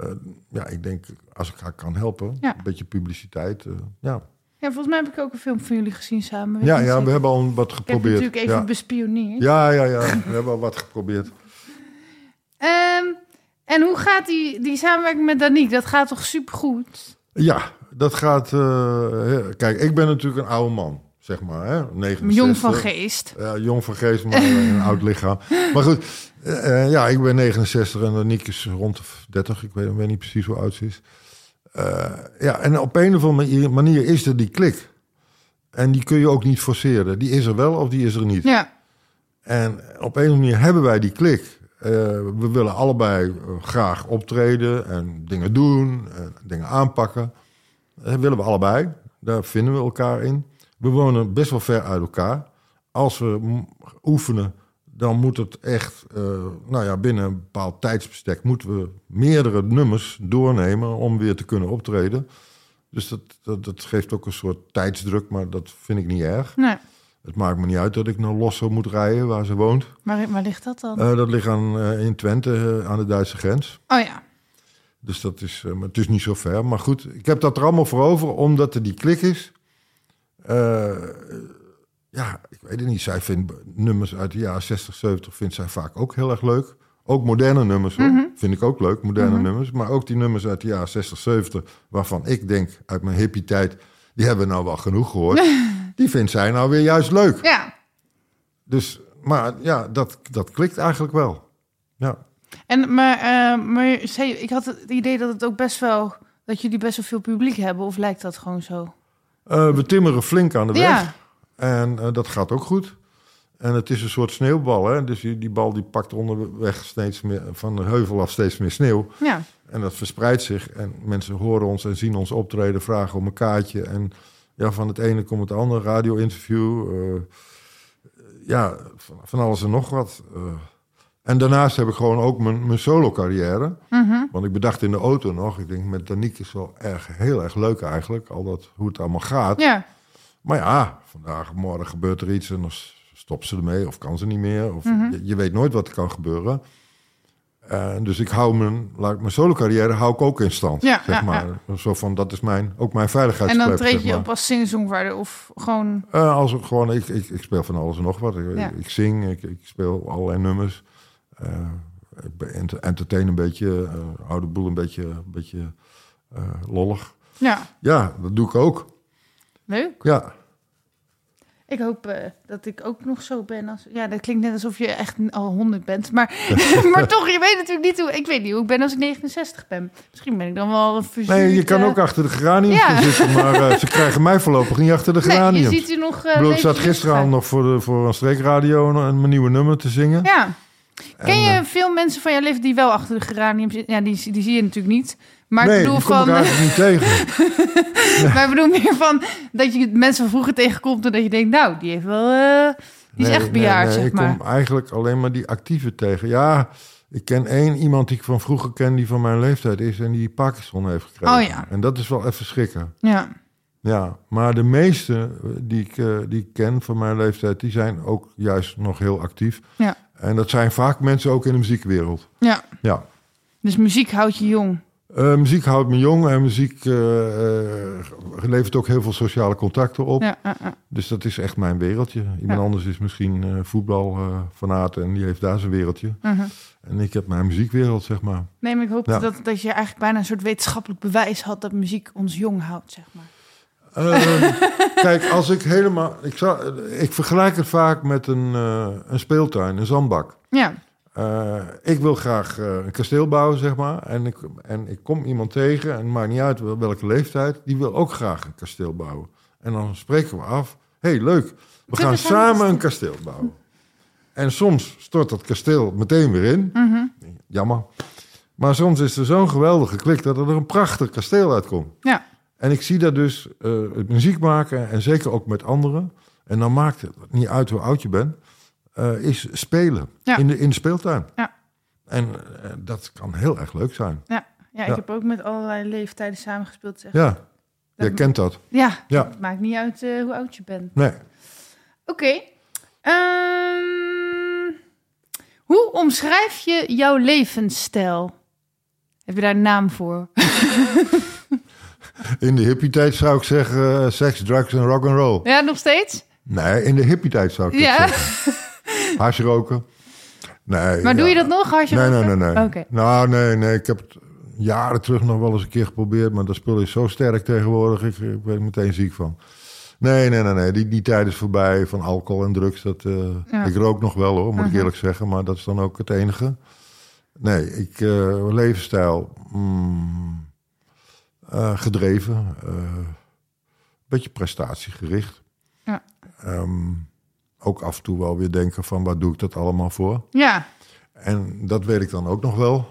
eh, ja, ik denk, als ik haar kan helpen, Ja. een beetje publiciteit. eh, ja, Ja, volgens mij heb ik ook een film van jullie gezien samen. ja, ja, we hebben al wat Ik heb geprobeerd. natuurlijk even ja. bespioneerd. Ja, ja, ja. We hebben al wat geprobeerd. Ehm, en hoe gaat die, die samenwerking met Danique? Dat gaat toch supergoed? Ja, dat gaat... eh, kijk, ik ben natuurlijk een oude man, zeg maar. Hè? 69. Jong van geest. Ja, jong van geest, maar een oud lichaam. Maar goed, eh, eh, ja, ik ben 69 en Danique is rond de 30. Ik weet, weet niet precies hoe oud ze is. Ja, en op een of andere manier is er die klik. En die kun je ook niet forceren. Die is er wel of die is er niet. Ja. En op een of andere manier hebben wij die klik. Eh, we willen allebei eh, graag optreden en dingen doen, en dingen aanpakken. Dat willen we allebei. Daar vinden we elkaar in. We wonen best wel ver uit elkaar. Als we oefenen, dan moet het echt, eh, nou ja, binnen een bepaald tijdsbestek moeten we meerdere nummers doornemen om weer te kunnen optreden. Dus dat, dat, dat geeft ook een soort tijdsdruk, maar dat vind ik niet erg. Nee. Het maakt me niet uit dat ik naar Losso moet rijden, waar ze woont. Maar waar ligt dat dan? Eh, dat ligt aan, eh, in Twente, eh, aan de Duitse grens. oh ja. Dus dat is, maar het is niet zo ver. Maar goed, ik heb dat er allemaal voor over, omdat er die klik is. Ja, ik weet het niet. Zij vindt nummers uit de jaren 60, 70 vindt zij vaak ook heel erg leuk. Ook moderne nummers hoor. Vind ik ook leuk, moderne nummers. Maar ook die nummers uit de jaren 60, 70, waarvan ik denk uit mijn hippie tijd, die hebben we nou wel genoeg gehoord. die vindt zij nou weer juist leuk. Ja. Dus, maar ja, dat, dat klikt eigenlijk wel. Ja. En, maar, eh, maar zei, ik had het idee dat het ook best wel... dat jullie best wel veel publiek hebben. Of lijkt dat gewoon zo? Eh, we timmeren flink aan de weg. Ja. En eh, dat gaat ook goed. En het is een soort sneeuwbal. Hè? Dus die, die bal die pakt onderweg steeds meer, van de heuvel af steeds meer sneeuw. Ja. En dat verspreidt zich. En mensen horen ons en zien ons optreden, vragen om een kaartje. En ja, van het ene komt het andere, radio-interview. eh, ja, van, van alles en nog wat. eh. en daarnaast heb ik gewoon ook mijn, mijn solo-carrière. Want ik bedacht in de auto nog, ik denk met Danique is wel erg, heel erg leuk eigenlijk. Al dat, hoe het allemaal gaat. Ja. Maar ja, vandaag, morgen gebeurt er iets en dan stopt ze ermee of kan ze niet meer. Of je, je weet nooit wat er kan gebeuren. En dus ik hou mijn, laat ik mijn solo carrière hou ik ook in stand. Ja, zeg ja, maar. Zo van, dat is mijn, ook mijn En veiligheidsklep. dan treed zeg je maar. op als of gewoon... Eh, als ik gewoon, ik, ik, ik speel van alles en nog wat. Ik, ik zing, ik, ik speel allerlei nummers. Eh, ik entertain een beetje, eh oude boel een beetje, een beetje eh, lollig. Ja, Ja, dat doe ik ook. leuk. Ja, Ik hoop eh, dat ik ook nog zo ben. Als, ja, dat klinkt net alsof je echt al 100 bent. Maar, maar toch, je weet natuurlijk niet hoe... Ik weet niet hoe ik ben als ik 69 ben. Misschien ben ik dan wel een verzuurd... Nee, je kan eh, ook achter de geranium Ja. gaan zitten, maar eh, ze krijgen mij voorlopig niet achter de Nee, geranium. je ziet u nog... ik bedoel, ik zat al nog voor, de, voor een streekradio een, een nieuwe nummer te zingen. Ja. Ken En, je veel mensen van jouw leven die wel achter de geranium zitten? Ja, die, die zie je natuurlijk niet. Maar nee, ik bedoel van... niet tegen. maar ik bedoel meer van dat je mensen van vroeger tegenkomt en dat je denkt, nou, die heeft wel, eh, die is Nee, echt bejaard, zeg ik maar. kom eigenlijk alleen maar die actieve tegen. Ja, ik ken één iemand die ik van vroeger ken die van mijn leeftijd is en die Parkinson heeft gekregen. Oh ja. En dat is wel even schrikken. Ja, Ja, maar de meeste die ik, eh, die ik ken van mijn leeftijd, die zijn ook juist nog heel actief. ja, En dat zijn vaak mensen ook in de muziekwereld. ja. Ja. Dus muziek houdt je jong. Eh, muziek houdt me jong en muziek eh, eh, levert ook heel veel sociale contacten op. Ja. Dus dat is echt mijn wereldje. Iemand Ja. anders is misschien voetbalfanaat en die heeft daar zijn wereldje. Mhm. En ik heb mijn muziekwereld, zeg maar. Nee, maar ik hoop Ja. dat, dat je eigenlijk bijna een soort wetenschappelijk bewijs had dat muziek ons jong houdt, zeg maar. Eh, kijk, als ik helemaal... Ik, zou, ik vergelijk het vaak met een, een speeltuin, een zandbak. Ja, Eh, ik wil graag eh, een kasteel bouwen, zeg maar. En ik, en ik kom iemand tegen, en het maakt niet uit wel- welke leeftijd... die wil ook graag een kasteel bouwen. En dan spreken we af... hey, leuk, we gaan samen een kasteel bouwen. En soms stort dat kasteel meteen weer in. Mhm. Jammer. Maar soms is er zo'n geweldige klik dat er een prachtig kasteel uitkomt. ja, En ik zie dat dus eh, het muziek maken en zeker ook met anderen. En dan maakt het niet uit hoe oud je bent. Eh, is spelen Ja. in, de, in de speeltuin. Ja. En eh, dat kan heel erg leuk zijn. ja. Ja, ik Ja. heb ook met allerlei leeftijden samengespeeld, zeg. Ja, jij kent dat. Ja, Ja. het maakt niet uit eh, hoe oud je bent. Nee. Oké. Ehm, hoe omschrijf je jouw levensstijl? Heb je daar een naam voor? In de hippie-tijd zou ik zeggen seks, drugs en rock and roll. Ja, nog steeds? Nee, in de hippie-tijd zou ik Ja. zeggen. Hash roken. Nee. Maar doe je dat nog? Als je Nee, nee, roken? nee, nee. Oké. Nou, nee, nee. Ik heb het jaren terug nog wel eens een keer geprobeerd, maar dat spul is zo sterk tegenwoordig. Ik, ik ben er meteen ziek van. Nee, nee, nee, nee. Die, die tijd is voorbij van alcohol en drugs. Dat, eh, Ja. Ik rook nog wel hoor, moet ik Mhm. eerlijk zeggen, maar dat is dan ook het enige. Nee, ik, eh, levensstijl, mm, eh, gedreven, eh, beetje prestatiegericht. Ja. Ehm, ook af en toe wel weer denken van, waar doe ik dat allemaal voor? Ja. En dat weet ik dan ook nog wel.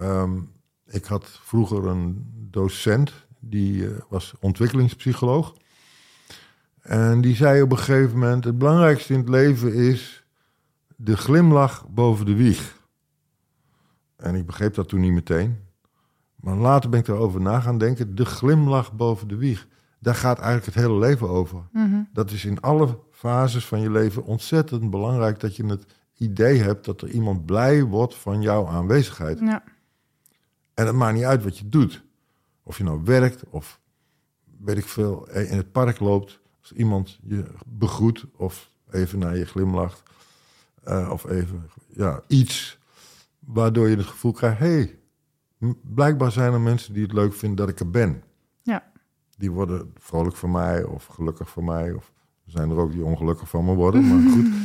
Ehm, ik had vroeger een docent, die eh, was ontwikkelingspsycholoog. En die zei op een gegeven moment: Het belangrijkste in het leven is de glimlach boven de wieg. En ik begreep dat toen niet meteen. Maar later ben ik erover na gaan denken. De glimlach boven de wieg. Daar gaat eigenlijk het hele leven over. Mhm. Dat is in alle fases van je leven ontzettend belangrijk dat je het idee hebt dat er iemand blij wordt van jouw aanwezigheid. Ja. En het maakt niet uit wat je doet. Of je nou werkt of weet ik veel, in het park loopt. Als iemand je begroet of even naar je glimlacht. eh, of even ja, iets waardoor je het gevoel krijgt... hé, hey, blijkbaar zijn er mensen die het leuk vinden dat ik er ben. Die worden vrolijk van mij of gelukkig van mij. Of er zijn er ook die ongelukkig van me worden, maar goed.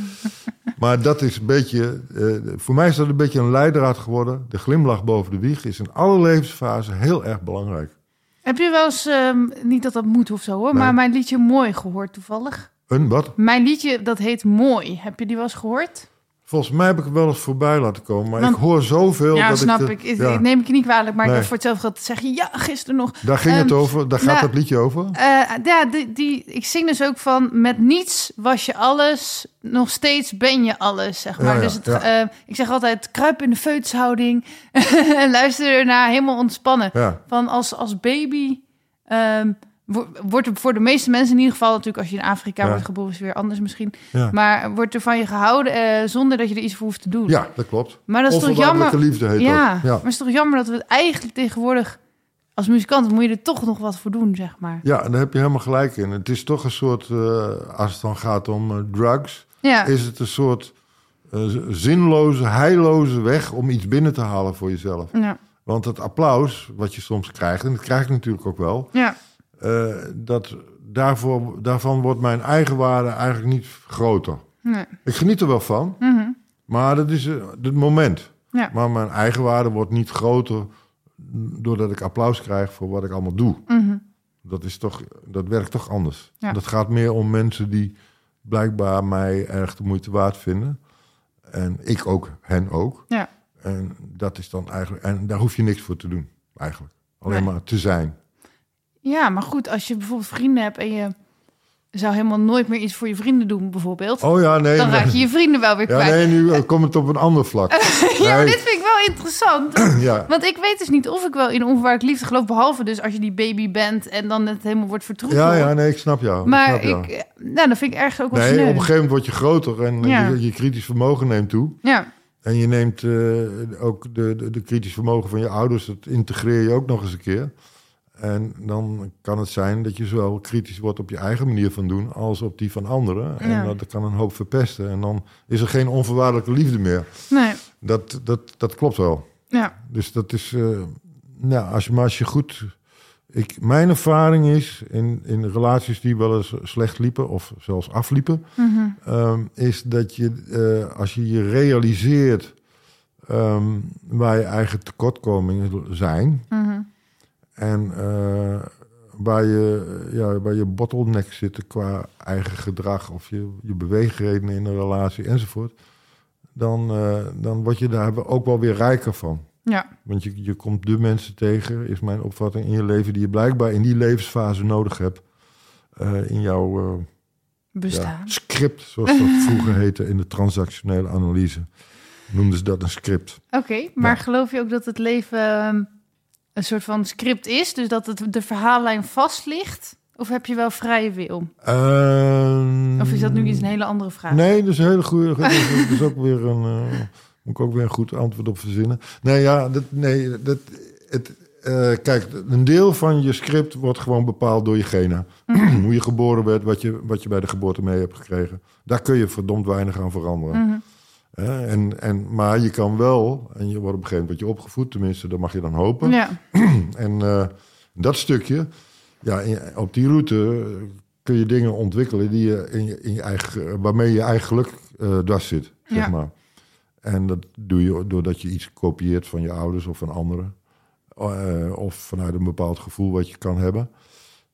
Maar dat is een beetje, eh, voor mij is dat een beetje een leidraad geworden. De glimlach boven de wieg is in alle levensfasen heel erg belangrijk. Heb je wel eens, ehm, niet dat dat moet of zo hoor, Nee. maar mijn liedje Mooi gehoord toevallig? Een wat? Mijn liedje, dat heet Mooi. Heb je die wel eens gehoord? Volgens mij heb ik wel eens voorbij laten komen, maar Want- ik hoor zoveel ja, dat snap ik... ik. Ik, ja, ik neem ik je niet kwalijk, maar ik Nee. heb voor hetzelfde gehad te zeggen, ja, gisteren nog. daar ging het Ehm, over, daar gaat nou, dat liedje over. Eh, ja, die, die, ik zing dus ook van met niets was je alles, nog steeds ben je alles, zeg maar. Ja, dus het, eh, ik zeg altijd, kruip in de feutshouding en luister ernaar helemaal ontspannen. Van als, als baby ehm, wordt voor de meeste mensen in ieder geval, natuurlijk als je in Afrika Ja. wordt geboren is weer anders misschien, ja. maar wordt er van je gehouden eh, zonder dat je er iets voor hoeft te doen. ja, dat klopt. Maar dat is toch jammer. Liefde heet Ja, dat. Ja. maar het is toch jammer dat we het eigenlijk tegenwoordig als muzikant moet je er toch nog wat voor doen, zeg maar. ja, daar heb je helemaal gelijk in. Het is toch een soort, eh, als het dan gaat om eh, drugs... Ja, is het een soort zinloze, heilloze weg om iets binnen te halen voor jezelf. ja, Want het applaus wat je soms krijgt, en dat krijg ik natuurlijk ook wel, ja. Eh, dat daarvoor, daarvan wordt mijn eigenwaarde eigenlijk niet groter. Nee. Ik geniet er wel van, Mhm. maar dat is eh, het moment. Ja. Maar mijn eigenwaarde wordt niet groter doordat ik applaus krijg voor wat ik allemaal doe. Mhm. Dat, is toch, dat werkt toch anders. Ja. Dat gaat meer om mensen die blijkbaar mij erg de moeite waard vinden. En ik ook, hen ook. Ja. En dat is dan eigenlijk. En daar hoef je niks voor te doen, eigenlijk. Alleen Nee. maar te zijn. Ja, maar goed, als je bijvoorbeeld vrienden hebt en je zou helemaal nooit meer iets voor je vrienden doen, bijvoorbeeld, Oh ja, nee. dan nee. raak je je vrienden wel weer Ja, kwijt. nee, nu eh, komt het op een ander vlak. ja, maar dit vind ik wel interessant. Ja, Want ik weet dus niet of ik wel in onvoorwaardelijke liefde geloof, behalve dus als je die baby bent en dan het helemaal wordt vertroeteld. ja, ja, nee, ik snap jou. ik Maar snap jou. ik, nou, dat vind ik ergens ook wel Nee, sneu. op een gegeven moment word je groter en eh, Ja. je, je kritisch vermogen neemt toe. Ja, En je neemt eh, ook de, de, de kritisch vermogen van je ouders, dat integreer je ook nog eens een keer. En dan kan het zijn dat je zowel kritisch wordt op je eigen manier van doen als op die van anderen. En Ja. dat kan een hoop verpesten. En dan is er geen onvoorwaardelijke liefde meer. nee, Dat, dat, dat klopt wel. ja, Dus dat is, eh, nou, als je, maar als je goed. Ik, mijn ervaring is in, in relaties die wel eens slecht liepen of zelfs afliepen, Mhm. ehm, is dat je, eh, als je je realiseert ehm, waar je eigen tekortkomingen zijn Mhm. En eh, waar, je, ja, waar je bottlenecks zitten qua eigen gedrag of je, je beweegredenen in een relatie enzovoort, dan, eh, dan word je daar ook wel weer rijker van. ja, Want je, je komt de mensen tegen, is mijn opvatting, in je leven die je blijkbaar in die levensfase nodig hebt. eh, in jouw bestaan. ja, script, zoals dat vroeger heette in de transactionele analyse. Noemden ze dat een script. Oké, maar Ja. geloof je ook dat het leven ehm, een soort van script is? Dus dat het, de verhaallijn vast ligt? Of heb je wel vrije wil? Ehm, Of is dat nu iets een hele andere vraag? Nee, dat is een hele goede. Dat is, ook weer een. eh, moet ik ook weer een goed antwoord op verzinnen. Nee, ja, dat, nee, dat, het, eh, kijk, een deel van je script wordt gewoon bepaald door je genen. Hoe je geboren werd, wat je, wat je bij de geboorte mee hebt gekregen. Daar kun je verdomd weinig aan veranderen. Mhm. En, en, maar je kan wel, en je wordt op een gegeven moment je opgevoed, tenminste, dat mag je dan hopen. Ja, En eh, dat stukje, ja, in- op die route eh, kun je dingen ontwikkelen die je in je, in je eigen, waarmee je eigen geluk eh dwars zit, zeg maar. En dat doe je doordat je iets kopieert van je ouders of van anderen. Eh, of vanuit een bepaald gevoel wat je kan hebben.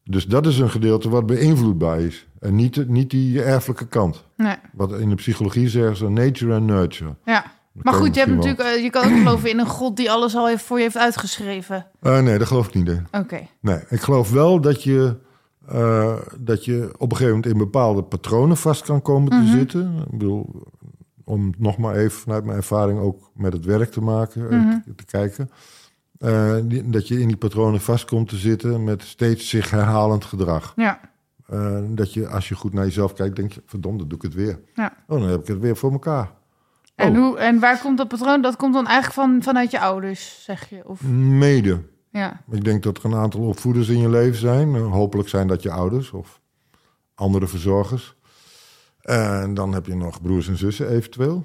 Dus dat is een gedeelte wat beïnvloedbaar is. En niet, niet die erfelijke kant. nee, Wat in de psychologie zeggen ze nature and nurture. ja. Dat Maar goed, je, hebt natuurlijk, eh, je kan ook geloven in een god die alles al heeft, voor je heeft uitgeschreven. Eh, nee, daar geloof ik niet in. Oké, Nee, ik geloof wel dat je, eh, dat je op een gegeven moment in bepaalde patronen vast kan komen te Mhm. zitten. Ik bedoel, om nog maar even vanuit mijn ervaring ook met het werk te maken, eh, Mhm. te, te kijken. eh, die- dat je in die patronen vast komt te zitten met steeds zich herhalend gedrag. Ja. Eh, dat je, als je goed naar jezelf kijkt, denk je, verdomd, dan doe ik het weer. Ja. Oh, dan heb ik het weer voor elkaar. En, Oh. hoe, en waar komt dat patroon? Dat komt dan eigenlijk van, vanuit je ouders, zeg je? Of, Mede. ja. Ik denk dat er een aantal opvoeders in je leven zijn. Eh, hopelijk zijn dat je ouders of andere verzorgers. En dan heb je nog broers en zussen eventueel.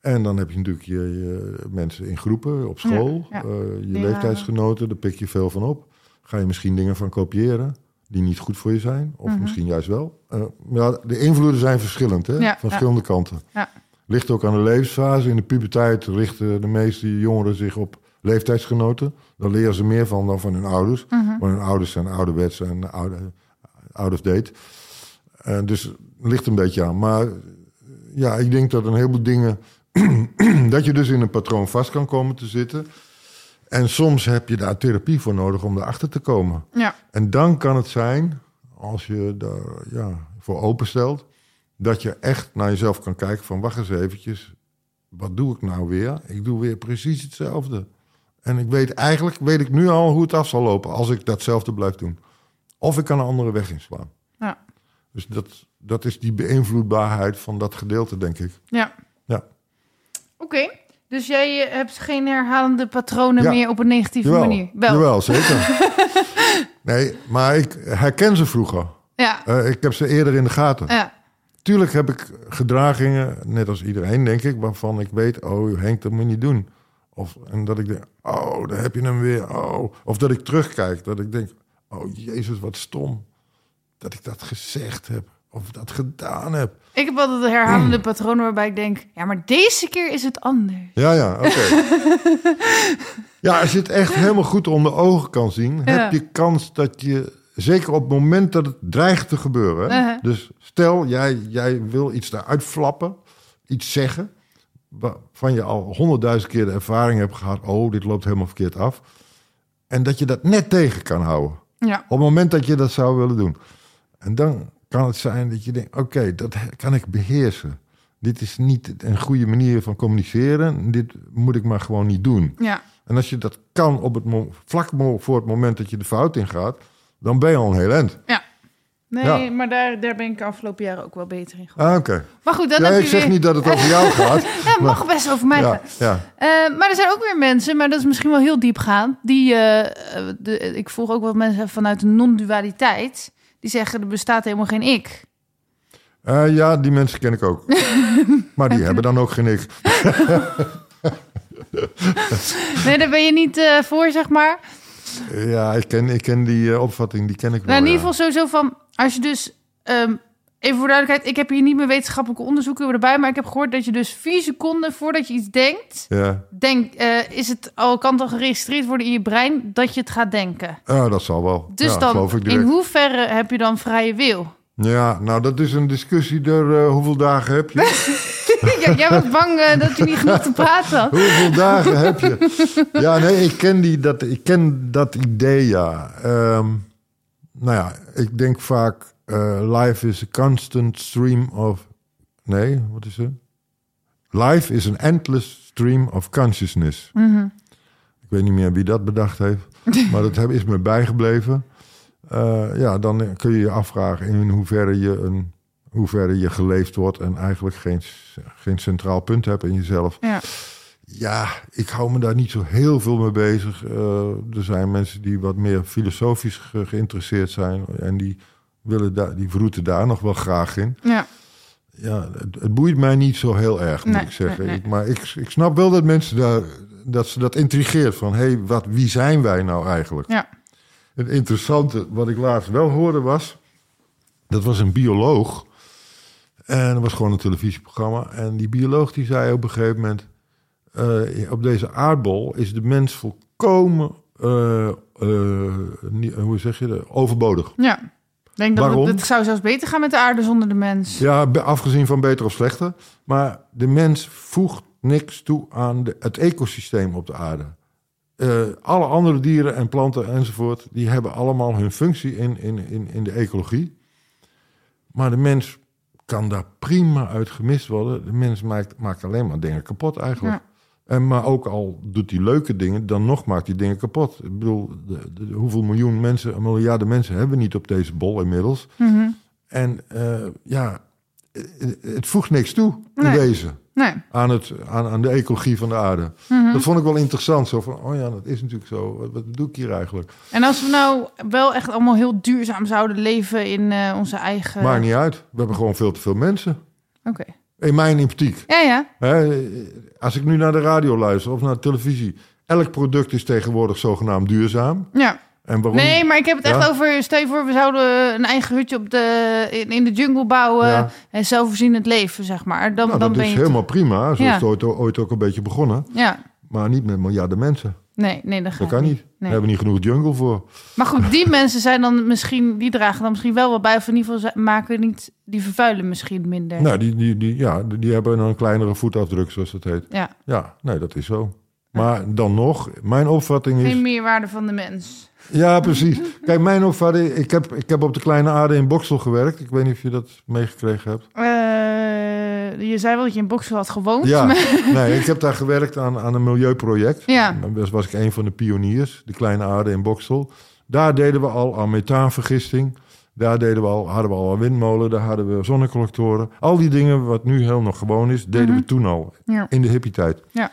En dan heb je natuurlijk je, je mensen in groepen op school. Ja, ja. eh, je leeftijdsgenoten, daar pik je veel van op. Ga je misschien dingen van kopiëren die niet goed voor je zijn. Of Mhm. misschien juist wel. Eh, ja, de invloeden zijn verschillend, hè? Ja, van ja. verschillende kanten. Ja. Ligt ook aan de levensfase. In de puberteit richten de meeste jongeren zich op leeftijdsgenoten. Daar leren ze meer van dan van hun ouders. Mhm. Maar hun ouders zijn ouderwets en oude, out of date. Eh, dus het ligt een beetje aan. Maar ja, ik denk dat een heleboel dingen... dat je dus in een patroon vast kan komen te zitten. En soms heb je daar therapie voor nodig om erachter te komen. Ja. En dan kan het zijn, als je daar ja, voor openstelt... dat je echt naar jezelf kan kijken van... wacht eens eventjes, wat doe ik nou weer? Ik doe weer precies hetzelfde. En ik weet eigenlijk, weet ik nu al hoe het af zal lopen... als ik datzelfde blijf doen. Of ik kan een andere weg inslaan. Ja. Dus dat, dat is die beïnvloedbaarheid van dat gedeelte, denk ik. Ja. Ja. Oké. Dus jij hebt geen herhalende patronen Ja. meer op een negatieve Jawel, manier? Wel. jawel zeker. nee, maar ik herken ze vroeger. Ja. Eh, ik heb ze eerder in de gaten. Ja. Tuurlijk heb ik gedragingen, net als iedereen, denk ik, waarvan ik weet, oh Henk, dat moet je niet doen. Of, en dat ik denk, oh, daar heb je hem weer. Oh. Of dat ik terugkijk, dat ik denk, oh Jezus, wat stom dat ik dat gezegd heb. Of dat gedaan heb. Ik heb altijd de herhalende patronen waarbij ik denk... ja, maar deze keer is het anders. Ja, ja, oké. ja, als je het echt helemaal goed onder ogen kan zien, Ja. heb je kans dat je, zeker op het moment dat het dreigt te gebeuren. Uh-huh. Dus stel, jij, jij wil iets eruit flappen, iets zeggen, waarvan je al honderdduizend keer de ervaring hebt gehad, oh, dit loopt helemaal verkeerd af. En dat je dat net tegen kan houden. Ja. Op het moment dat je dat zou willen doen. En dan kan het zijn dat je denkt: oké, dat kan ik beheersen. Dit is niet een goede manier van communiceren. Dit moet ik maar gewoon niet doen. Ja. En als je dat kan op het vlak voor het moment dat je de fout ingaat, dan ben je al een heel eind. Nee, Ja. maar daar, daar ben ik de afgelopen jaren ook wel beter in geworden. Ah, oké. Maar goed, dan Ja, heb ik zeg weer... niet dat het over jou gaat. Ja, het mag best over mij ja. Eh, maar er zijn ook weer mensen, maar dat is misschien wel heel diepgaand. Die, eh, eh, de, ik volg ook wat mensen vanuit de non-dualiteit. Die zeggen er bestaat helemaal geen ik. Eh, ja, die mensen ken ik ook. maar die hebben dan ook geen ik. Nee, daar ben je niet eh, voor, zeg maar. Ja, ik ken, ik ken die eh, opvatting, die ken ik wel. Nou, in ieder ja. geval sowieso van, als je dus... ehm, even voor duidelijkheid, ik heb hier niet meer wetenschappelijke onderzoeken erbij... maar ik heb gehoord dat je dus vier seconden voordat je iets denkt... Ja, Denk, eh, is het al, kan het al geregistreerd worden in je brein dat je het gaat denken. Ah, dat zal wel. Dus ja, dan, in hoeverre heb je dan vrije wil? Ja, nou, dat is een discussie door eh, hoeveel dagen heb je? Ja, jij was bang eh, dat je niet genoeg te praten had. hoeveel dagen heb je? Ja, nee, ik ken, die, dat, ik ken dat idee, ja. Ehm, nou ja, ik denk vaak, eh, life is a constant stream of... Nee, wat is het? Life is an endless stream of consciousness. Mhm. Ik weet niet meer wie dat bedacht heeft, maar dat is me bijgebleven. Eh, ja, dan kun je je afvragen in hoeverre je, een, hoeverre je geleefd wordt en eigenlijk geen, geen centraal punt hebt in jezelf. Ja. Ja, ik hou me daar niet zo heel veel mee bezig. Eh, er zijn mensen die wat meer filosofisch ge- geïnteresseerd zijn en die, willen daar, die vroeten daar nog wel graag in. Ja. Ja, het, het boeit mij niet zo heel erg, moet Nee, ik zeggen. nee, nee. Ik, maar ik, ik snap wel dat mensen daar, dat ze dat intrigeert van, hé, hey, wat, wie zijn wij nou eigenlijk? Ja. Het interessante, wat ik laatst wel hoorde was, dat was een bioloog. En dat was gewoon een televisieprogramma. En die bioloog die zei op een gegeven moment, eh, op deze aardbol is de mens volkomen, eh, eh, niet- hoe zeg je dat, overbodig. ja. Denk dat Waarom? het, het zou zelfs beter gaan met de aarde zonder de mens. Ja, afgezien van beter of slechter. Maar de mens voegt niks toe aan de, het ecosysteem op de aarde. Eh, alle andere dieren en planten enzovoort, die hebben allemaal hun functie in, in, in, in de ecologie. Maar de mens kan daar prima uit gemist worden. De mens maakt, maakt alleen maar dingen kapot eigenlijk. En, maar ook al doet hij leuke dingen, dan nog maakt hij dingen kapot. Ik bedoel, de, de- hoeveel miljoen mensen, miljarden mensen hebben we niet op deze bol inmiddels. Mhm. En eh, ja, het, het voegt niks toe in Nee. deze Nee. aan, het, aan, aan de ecologie van de aarde. Mhm. Dat vond ik wel interessant. Zo van, oh ja, dat is natuurlijk zo. Wat, wat doe ik hier eigenlijk? En als we nou wel echt allemaal heel duurzaam zouden leven in eh, onze eigen... Maakt niet uit. We hebben gewoon veel te veel mensen. Oké. In mijn optiek. Ja, ja. Hè, als ik nu naar de radio luister of naar de televisie. Elk product is tegenwoordig zogenaamd duurzaam. Ja. En waarom? Nee, maar ik heb het echt over... Stel je voor, we zouden een eigen hutje op de, in, in de jungle bouwen... Ja. en zelfvoorzienend leven, zeg maar. Dan, Nou, dan dat ben is je... helemaal prima. Zo Ja. is het ooit, ooit ook een beetje begonnen. Ja. Maar niet met miljarden mensen. Nee, nee, dat, Dat kan niet. We Nee. hebben niet genoeg jungle voor. Maar goed, die mensen zijn dan misschien... Die dragen dan misschien wel wat bij... of in ieder geval maken niet... Die vervuilen misschien minder. Nou, die, die, die, ja, die hebben een kleinere voetafdruk, zoals dat heet. Ja. Ja, nee, dat is zo. Maar dan nog, mijn opvatting is... Geen meerwaarde van de mens. Ja, precies. Kijk, mijn opvatting... Ik heb, ik heb op de Kleine Aarde in Boksel gewerkt. Ik weet niet of je dat meegekregen hebt. Eh, je zei wel dat je in Boksel had gewoond. Ja, maar- nee, ik heb daar gewerkt aan, aan een milieuproject. Ja. Dus was ik een van de pioniers, de Kleine Aarde in Boksel. Daar deden we al aan methaanvergisting. Daar deden we al, hadden we al een windmolen, daar hadden we zonnecollectoren. Al die dingen, wat nu heel nog gewoon is, deden we toen al. Ja. In de hippie-tijd. Ja.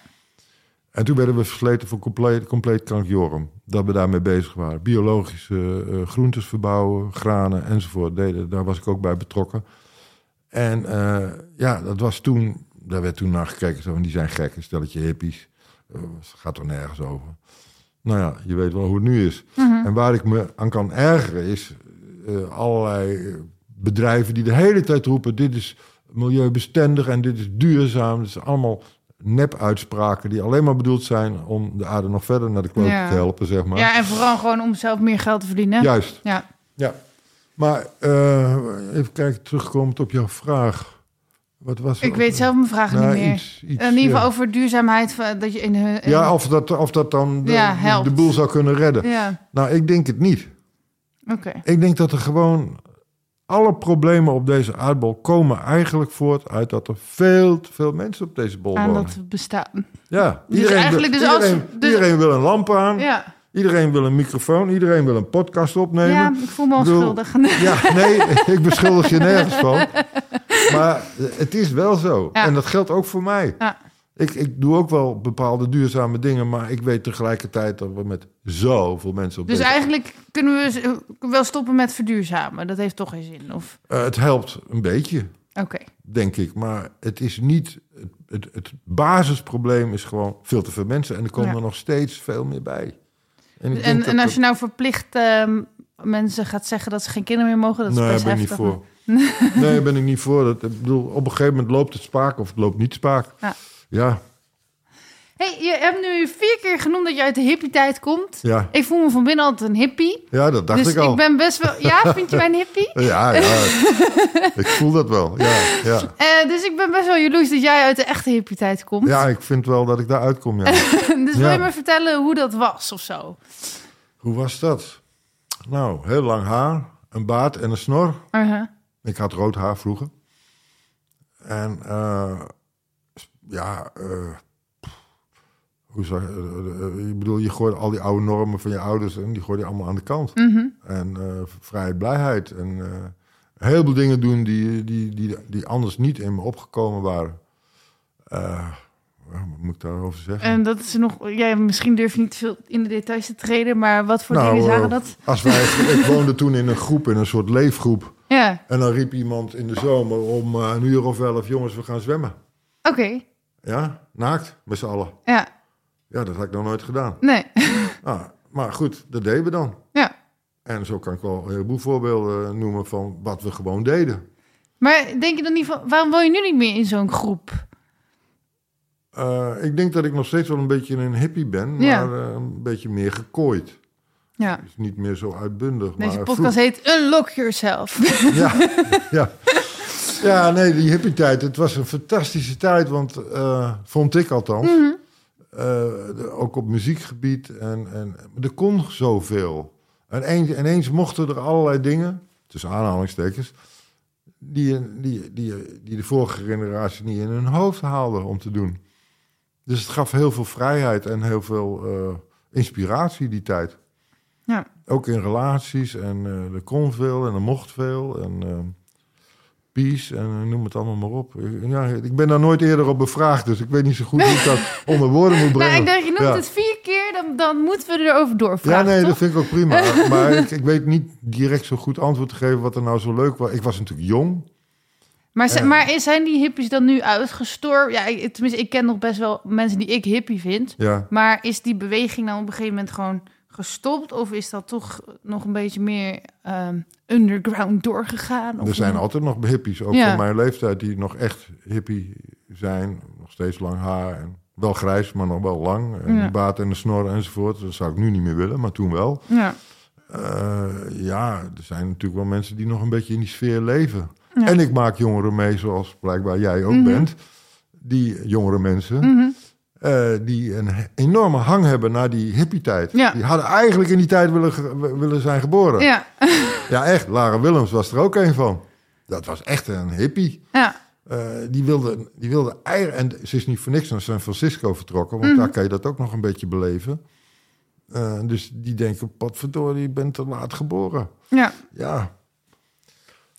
En toen werden we versleten voor compleet, compleet krankjorum. Dat we daarmee bezig waren. Biologische eh, groentes verbouwen, granen enzovoort. Deden, daar was ik ook bij betrokken. En eh, ja, dat was toen... Daar werd toen naar gekeken. Zo, die zijn gek, een stelletje hippies. Eh, Het gaat er nergens over. Nou ja, je weet wel hoe het nu is. En waar ik me aan kan ergeren is... allerlei bedrijven die de hele tijd roepen... dit is milieubestendig en dit is duurzaam. Het is allemaal nep-uitspraken die alleen maar bedoeld zijn... om de aarde nog verder naar de kloot Ja. te helpen, zeg maar. ja, en vooral gewoon om zelf meer geld te verdienen. Juist, Ja. ja. Maar eh, even kijken, terugkomend op jouw vraag. Wat was Ik weet zelf mijn Nou, niet meer. iets- iets, in ieder geval ja. over duurzaamheid. Dat je in hun, in- Ja, of dat, of dat dan de, Ja, de, boel zou kunnen redden. Ja, Nou, ik denk het niet. oké. Ik denk dat er gewoon... Alle problemen op deze aardbol komen eigenlijk voort uit dat er veel te veel mensen op deze bol Aan wonen. dat bestaan. Ja, Dus eigenlijk dus als- dus- iedereen wil een lamp aan, Ja, iedereen wil een microfoon, iedereen wil een podcast opnemen. ja ik voel me onschuldig. Ja, nee, ik beschuldig je nergens van. Maar het is wel zo. Ja. En dat geldt ook voor mij. Ja. Ik, ik doe ook wel bepaalde duurzame dingen, maar ik weet tegelijkertijd dat we met zoveel mensen op Dus deze... eigenlijk kunnen we z- wel stoppen met verduurzamen. Dat heeft toch geen zin? Of... Eh, het helpt een beetje, Oké. denk ik. Maar het is niet... Het, het, het basisprobleem is gewoon veel te veel mensen. En er komen Ja. er nog steeds veel meer bij. En, En, als je nou verplicht ehm, mensen gaat zeggen dat ze geen kinderen meer mogen, dat is nee, best daar ben ik niet heftig. voor. nee, daar ben ik niet voor. Dat, ik bedoel, op een gegeven moment loopt het spaak of het loopt niet spaak. Ja. Ja, Hey, je hebt nu vier keer genoemd dat je uit de hippie-tijd komt. ja. Ik voel me van binnen altijd een hippie. ja dat dacht dus ik al. ben best wel... Ja, vind je mij een hippie? Ja, ja. ik voel dat wel. Ja, ja. Eh, dus ik ben best wel jaloers dat jij uit de echte hippie-tijd komt. ja, ik vind wel dat ik daar uitkom. Ja. dus wil je me vertellen hoe dat was of zo? Hoe was dat? Nou, heel lang haar, een baard en een snor. Uh-huh. Ik had rood haar vroeger. En eh, ja, eh, hoe zeg je, eh, eh, ik bedoel, je gooit al die oude normen van je ouders en die gooi je allemaal aan de kant. Mhm. En eh, vrijheid, blijheid en eh, een heleboel dingen doen die, die, die, die anders niet in me opgekomen waren. Wat moet ik daarover zeggen? En dat is nog... Ja, misschien durf je niet veel in de details te treden, maar wat voor Nou, dingen zagen dat? Als wij, ik woonde toen in een groep, in een soort leefgroep. Ja, En dan riep iemand in de zomer om een uur of elf, jongens, we gaan zwemmen. oké. Ja, naakt, met z'n allen. Ja, Ja, dat had ik nog nooit gedaan. nee. Ah, maar goed, dat deden we dan. ja. En zo kan ik wel een heleboel voorbeelden noemen van wat we gewoon deden. Maar denk je dan niet van... Waarom woon je nu niet meer in zo'n groep? Eh, ik denk dat ik nog steeds wel een beetje een hippie ben, maar Ja. eh, een beetje meer gekooid. Ja. Dus niet meer zo uitbundig. Deze maar podcast heet Unlock Yourself. Ja, ja. Ja, nee, die hippie tijd. Het was een fantastische tijd, want eh, vond ik althans. Mhm. Eh, de- ook op muziekgebied. En, en er kon zoveel. En eens, ineens mochten er allerlei dingen, tussen aanhalingstekens, die, die, die, die de vorige generatie niet in hun hoofd haalde om te doen. Dus het gaf heel veel vrijheid en heel veel eh, inspiratie die tijd. Ja. Ook in relaties en er kon veel en er mocht veel en peace en eh, noem het allemaal maar op. Ja, ik ben daar nooit eerder op bevraagd, dus ik weet niet zo goed hoe ik dat onder woorden moet brengen. Nou, ik denk, je noemt Ja. het vier keer, dan, dan moeten we erover Ja, doorvragen, nee, toch? dat vind ik ook prima. maar ik, ik weet niet direct zo goed antwoord te geven wat er nou zo leuk was. Ik was natuurlijk jong. Maar, Ja. maar zijn die hippies dan nu uitgestorven? Ja, ik- tenminste, ik ken nog best wel mensen die ik hippie vind. Ja, Maar is die beweging dan op een gegeven moment gewoon gestopt? Of is dat toch nog een beetje meer ehm, underground doorgegaan? Of er zijn altijd nog hippies, ook Ja. van mijn leeftijd, die nog echt hippie zijn. Nog steeds lang haar en wel grijs, maar nog wel lang. En Ja. de baard en de snor enzovoort. Dat zou ik nu niet meer willen, maar toen wel. Ja. Eh, ja, er zijn natuurlijk wel mensen die nog een beetje in die sfeer leven. Ja. En ik maak jongeren mee, zoals blijkbaar jij ook Mhm. bent. Die jongere mensen, Mhm. Eh, die een enorme hang hebben naar die hippie-tijd. Ja. Die hadden eigenlijk in die tijd willen, willen zijn geboren. Ja. Ja. echt. Lara Willems was er ook een van. Dat was echt een hippie. ja. Eh, die wilde, die wilde en ze is niet voor niks naar San Francisco vertrokken, want Mhm. daar kan je dat ook nog een beetje beleven. Eh, dus die denken, potverdorie, je bent te laat geboren. ja. Ja,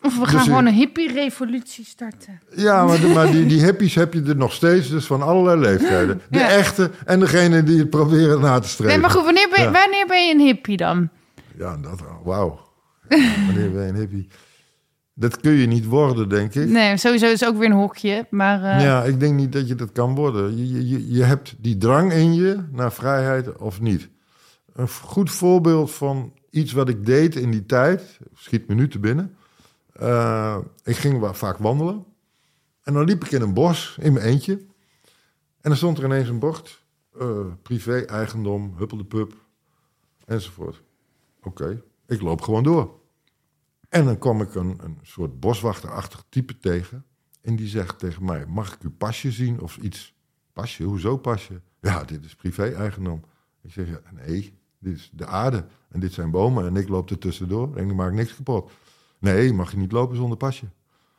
Of we Dus gaan gewoon een hippie-revolutie starten. ja maar, de- maar die, die hippies heb je er nog steeds, dus van allerlei leeftijden. De Ja. echte en degene die het proberen na te streven. Nee, maar goed, wanneer ben, Ja. wanneer ben je een hippie dan? Ja, dat, wauw. Wanneer ben je een hippie? Dat kun je niet worden, denk ik. Nee, sowieso is het ook weer een hokje. Maar eh, Ja, ik denk niet dat je dat kan worden. Je, je- je, hebt die drang in je naar vrijheid of niet. Een goed voorbeeld van iets wat ik deed in die tijd, schiet me nu te binnen. Eh, ik ging vaak wandelen. En dan liep ik in een bos in mijn eentje. En dan stond er ineens een bord. eh, privé, eigendom, huppelde pup, enzovoort. Oké, ik loop gewoon door. En dan kwam ik een, een soort boswachterachtig type tegen. En die zegt tegen mij, mag ik uw pasje zien of iets? Pasje? Hoezo pasje? Ja, dit is privé-eigendom. Ik zeg, nee, dit is de aarde. En dit zijn bomen en ik loop er tussendoor en ik maak niks kapot. Nee, mag je niet lopen zonder pasje.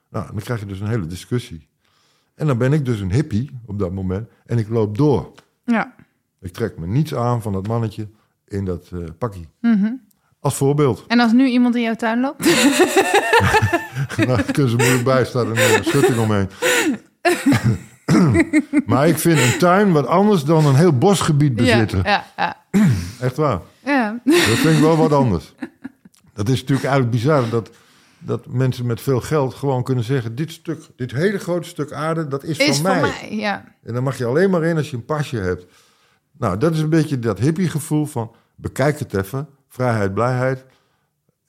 Nou, dan krijg je dus een hele discussie. En dan ben ik dus een hippie op dat moment en ik loop door. ja. Ik trek me niets aan van dat mannetje in dat eh pakkie. Mhm. Als voorbeeld. En als nu iemand in jouw tuin loopt? nou, kunnen ze moeilijk bij, staat een schutting omheen. maar ik vind een tuin wat anders dan een heel bosgebied bezitten. Ja, ja, ja. Echt waar. ja. Dat vind ik wel wat anders. Dat is natuurlijk eigenlijk bizar dat, dat mensen met veel geld gewoon kunnen zeggen... dit stuk, dit hele grote stuk aarde, dat is, Is van mij. voor mij, ja. En dan mag je alleen maar in als je een pasje hebt. Nou, dat is een beetje dat hippie gevoel van... bekijk het even, vrijheid, blijheid.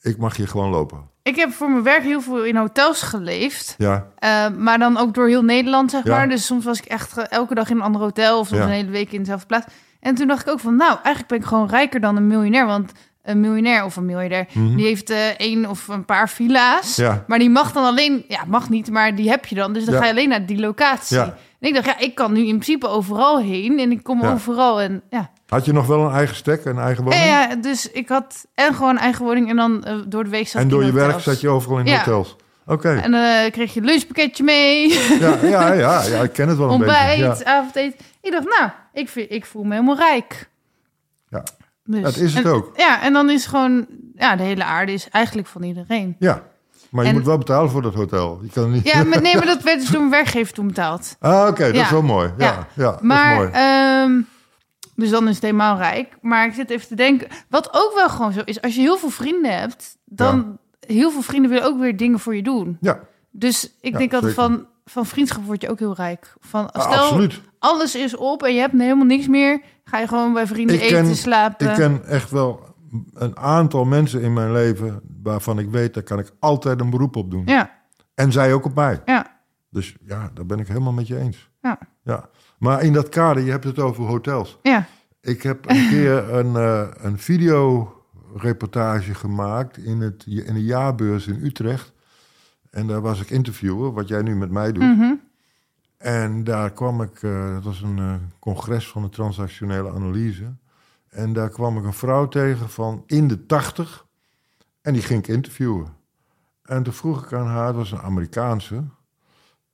Ik mag hier gewoon lopen. Ik heb voor mijn werk heel veel in hotels geleefd. Ja, Eh, maar dan ook door heel Nederland, zeg Ja. maar. Dus soms was ik echt eh, elke dag in een ander hotel... of soms Ja. een hele week in dezelfde plaats. En toen dacht ik ook van... nou, eigenlijk ben ik gewoon rijker dan een miljonair. Want een miljonair of een miljardair... die heeft eh één of een paar villa's. Mhm. Ja. Maar die mag dan alleen... Ja, mag niet, maar die heb je dan. Dus dan Ja. ga je alleen naar die locatie. Ja. En ik dacht, ja, ik kan nu in principe overal heen. En ik kom overal en ja... Had je nog wel een eigen stek, een eigen woning? Ja, dus ik had en gewoon een eigen woning en dan eh, door de week zat en door je werk zat je overal in hotels? Oké, En dan kreeg je een lunchpakketje mee, ja, ja, ja, ja, ik ken het wel een ontbijt, beetje. Ja. avondeten. Ik dacht, nou, ik, vind, ik voel me helemaal rijk. Ja. Dus, Dat is het en- ook. Ja, en dan is gewoon, ja, de hele aarde is eigenlijk van iedereen. ja, maar je En- moet wel betalen voor dat hotel. Je kan niet... Ja, maar, nee, maar dat werd dus mijn werkgever toen betaald. Ah, oké, dat Ja. is wel mooi. Ja, ja. dat is Maar, mooi. ehm, dus dan is het helemaal rijk. Maar ik zit even te denken, wat ook wel gewoon zo is, als je heel veel vrienden hebt, dan heel veel vrienden willen ook weer dingen voor je doen. ja, Dus ik denk altijd zeker. van, van vriendschap word je ook heel rijk. Van, ah, stel, absoluut. alles is op en je hebt helemaal niks meer. Ga je gewoon bij vrienden Ik eten, ken- slapen. Ik ken echt wel een aantal mensen in mijn leven waarvan ik weet, daar kan ik altijd een beroep op doen. Ja, En zij ook op mij. ja, Dus ja, daar ben ik helemaal met je eens. ja, Ja. Maar in dat kader, je hebt het over hotels. ja. Ik heb een keer een, eh een videoreportage gemaakt in, het, in de jaarbeurs in Utrecht. En daar was ik interviewer, wat jij nu met mij doet. Mhm. En daar kwam ik, eh, dat was een eh, congres van de transactionele analyse. En daar kwam ik een vrouw tegen van in de tachtig. En die ging ik interviewen. En toen vroeg ik aan haar, het was een Amerikaanse.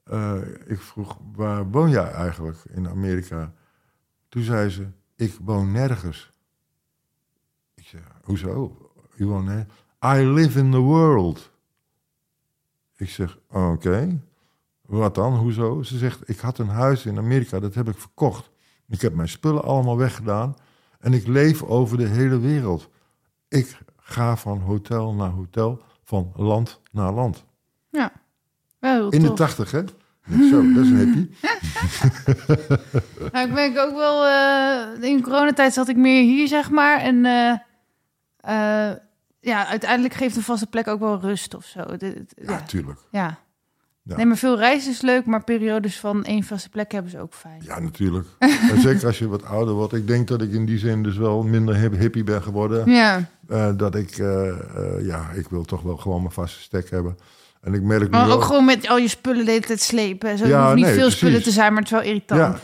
Eh, ik vroeg, waar woon jij eigenlijk in Amerika? Toen zei ze, ik woon nergens. Ik zei, hoezo? Je woont nergens? I live in the world. Ik zeg, oké. Wat dan? Hoezo? Ze zegt, ik had een huis in Amerika, dat heb ik verkocht. Ik heb mijn spullen allemaal weggedaan. En ik leef over de hele wereld. Ik ga van hotel naar hotel, van land naar land. Ja. Wel In de tachtig, hè? Zo, dat is een hippie. Nou, ik merk ook wel, eh, in coronatijd zat ik meer hier, zeg maar. En eh, eh, ja, uiteindelijk geeft een vaste plek ook wel rust of zo. Ja, ja. tuurlijk. ja. Ja. Nee, maar veel reizen is leuk, maar periodes van één vaste plek hebben ze ook fijn. Ja, natuurlijk. en zeker als je wat ouder wordt. Ik denk dat ik in die zin dus wel minder hip- hippie ben geworden. Ja, Eh, dat ik, eh, eh, ja, ik wil toch wel gewoon mijn vaste stek hebben. En ik merk nu maar wel- ook gewoon met al je spullen de hele tijd slepen. Zo Ja, hoeft niet nee, veel precies. spullen te zijn, maar het is wel irritant. Ja.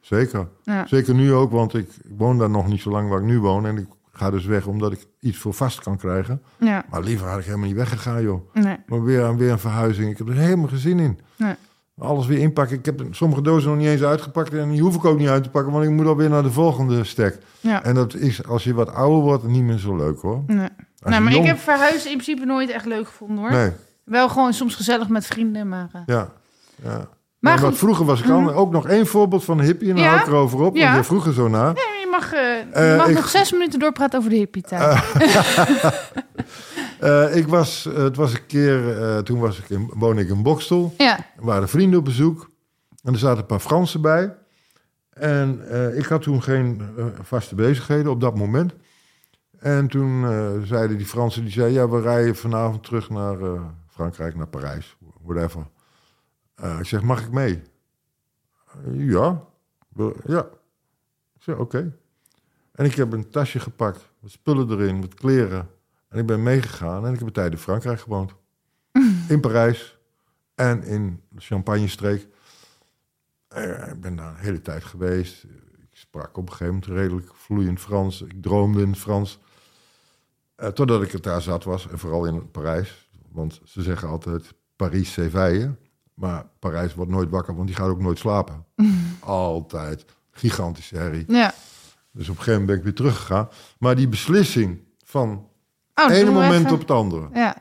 Zeker. Ja. Zeker nu ook, want ik woon daar nog niet zo lang waar ik nu woon. En ik ga dus weg omdat ik iets voor vast kan krijgen. Ja, Maar liever had ik helemaal niet weggegaan, joh. nee. Maar weer, weer een verhuizing. Ik heb er helemaal geen zin in. Nee. Alles weer inpakken. Ik heb sommige dozen nog niet eens uitgepakt. En die hoef ik ook niet uit te pakken, want ik moet alweer naar de volgende stek. Ja. En dat is, als je wat ouder wordt, niet meer zo leuk, hoor. Nee. Je maar jong- ik heb verhuizen in principe nooit echt leuk gevonden hoor. Nee, Wel gewoon soms gezellig met vrienden, maar... eh, ja. ja. Maar vroeger was ik al, ook nog één voorbeeld van een hippie. En dan Ja? hou ik erover op, Ja. want je vroeger zo na. je mag, eh, je Eh, mag ik- nog zes minuten doorpraten over de hippie tijd. Eh, ik was, het was een keer, toen was ik in, woonde ik in Bokstel. ja, Er waren vrienden op bezoek. En er zaten een paar Fransen bij. En ik had toen geen vaste bezigheden op dat moment. En toen zeiden die Fransen, die zeiden... ja, we rijden vanavond terug naar Frankrijk, naar Parijs. Whatever. Ik zeg, mag ik mee? "Eh, ja. Ja. Ik zeg, oké. En ik heb een tasje gepakt. Wat spullen erin, wat kleren. En ik ben meegegaan en ik heb een tijd in Frankrijk gewoond. In Parijs en in de Champagne-streek. Eh, ik ben daar een hele tijd geweest. Ik sprak op een gegeven moment redelijk vloeiend Frans. Ik droomde in Frans. Eh, totdat ik het daar zat was, en vooral in Parijs. Want ze zeggen altijd Paris s'éveille. Maar Parijs wordt nooit wakker, want die gaat ook nooit slapen. altijd. Gigantische herrie. ja. Dus op een gegeven moment ben ik weer teruggegaan. Maar die beslissing van Oh, het ene doen we moment even. op het andere. Ja.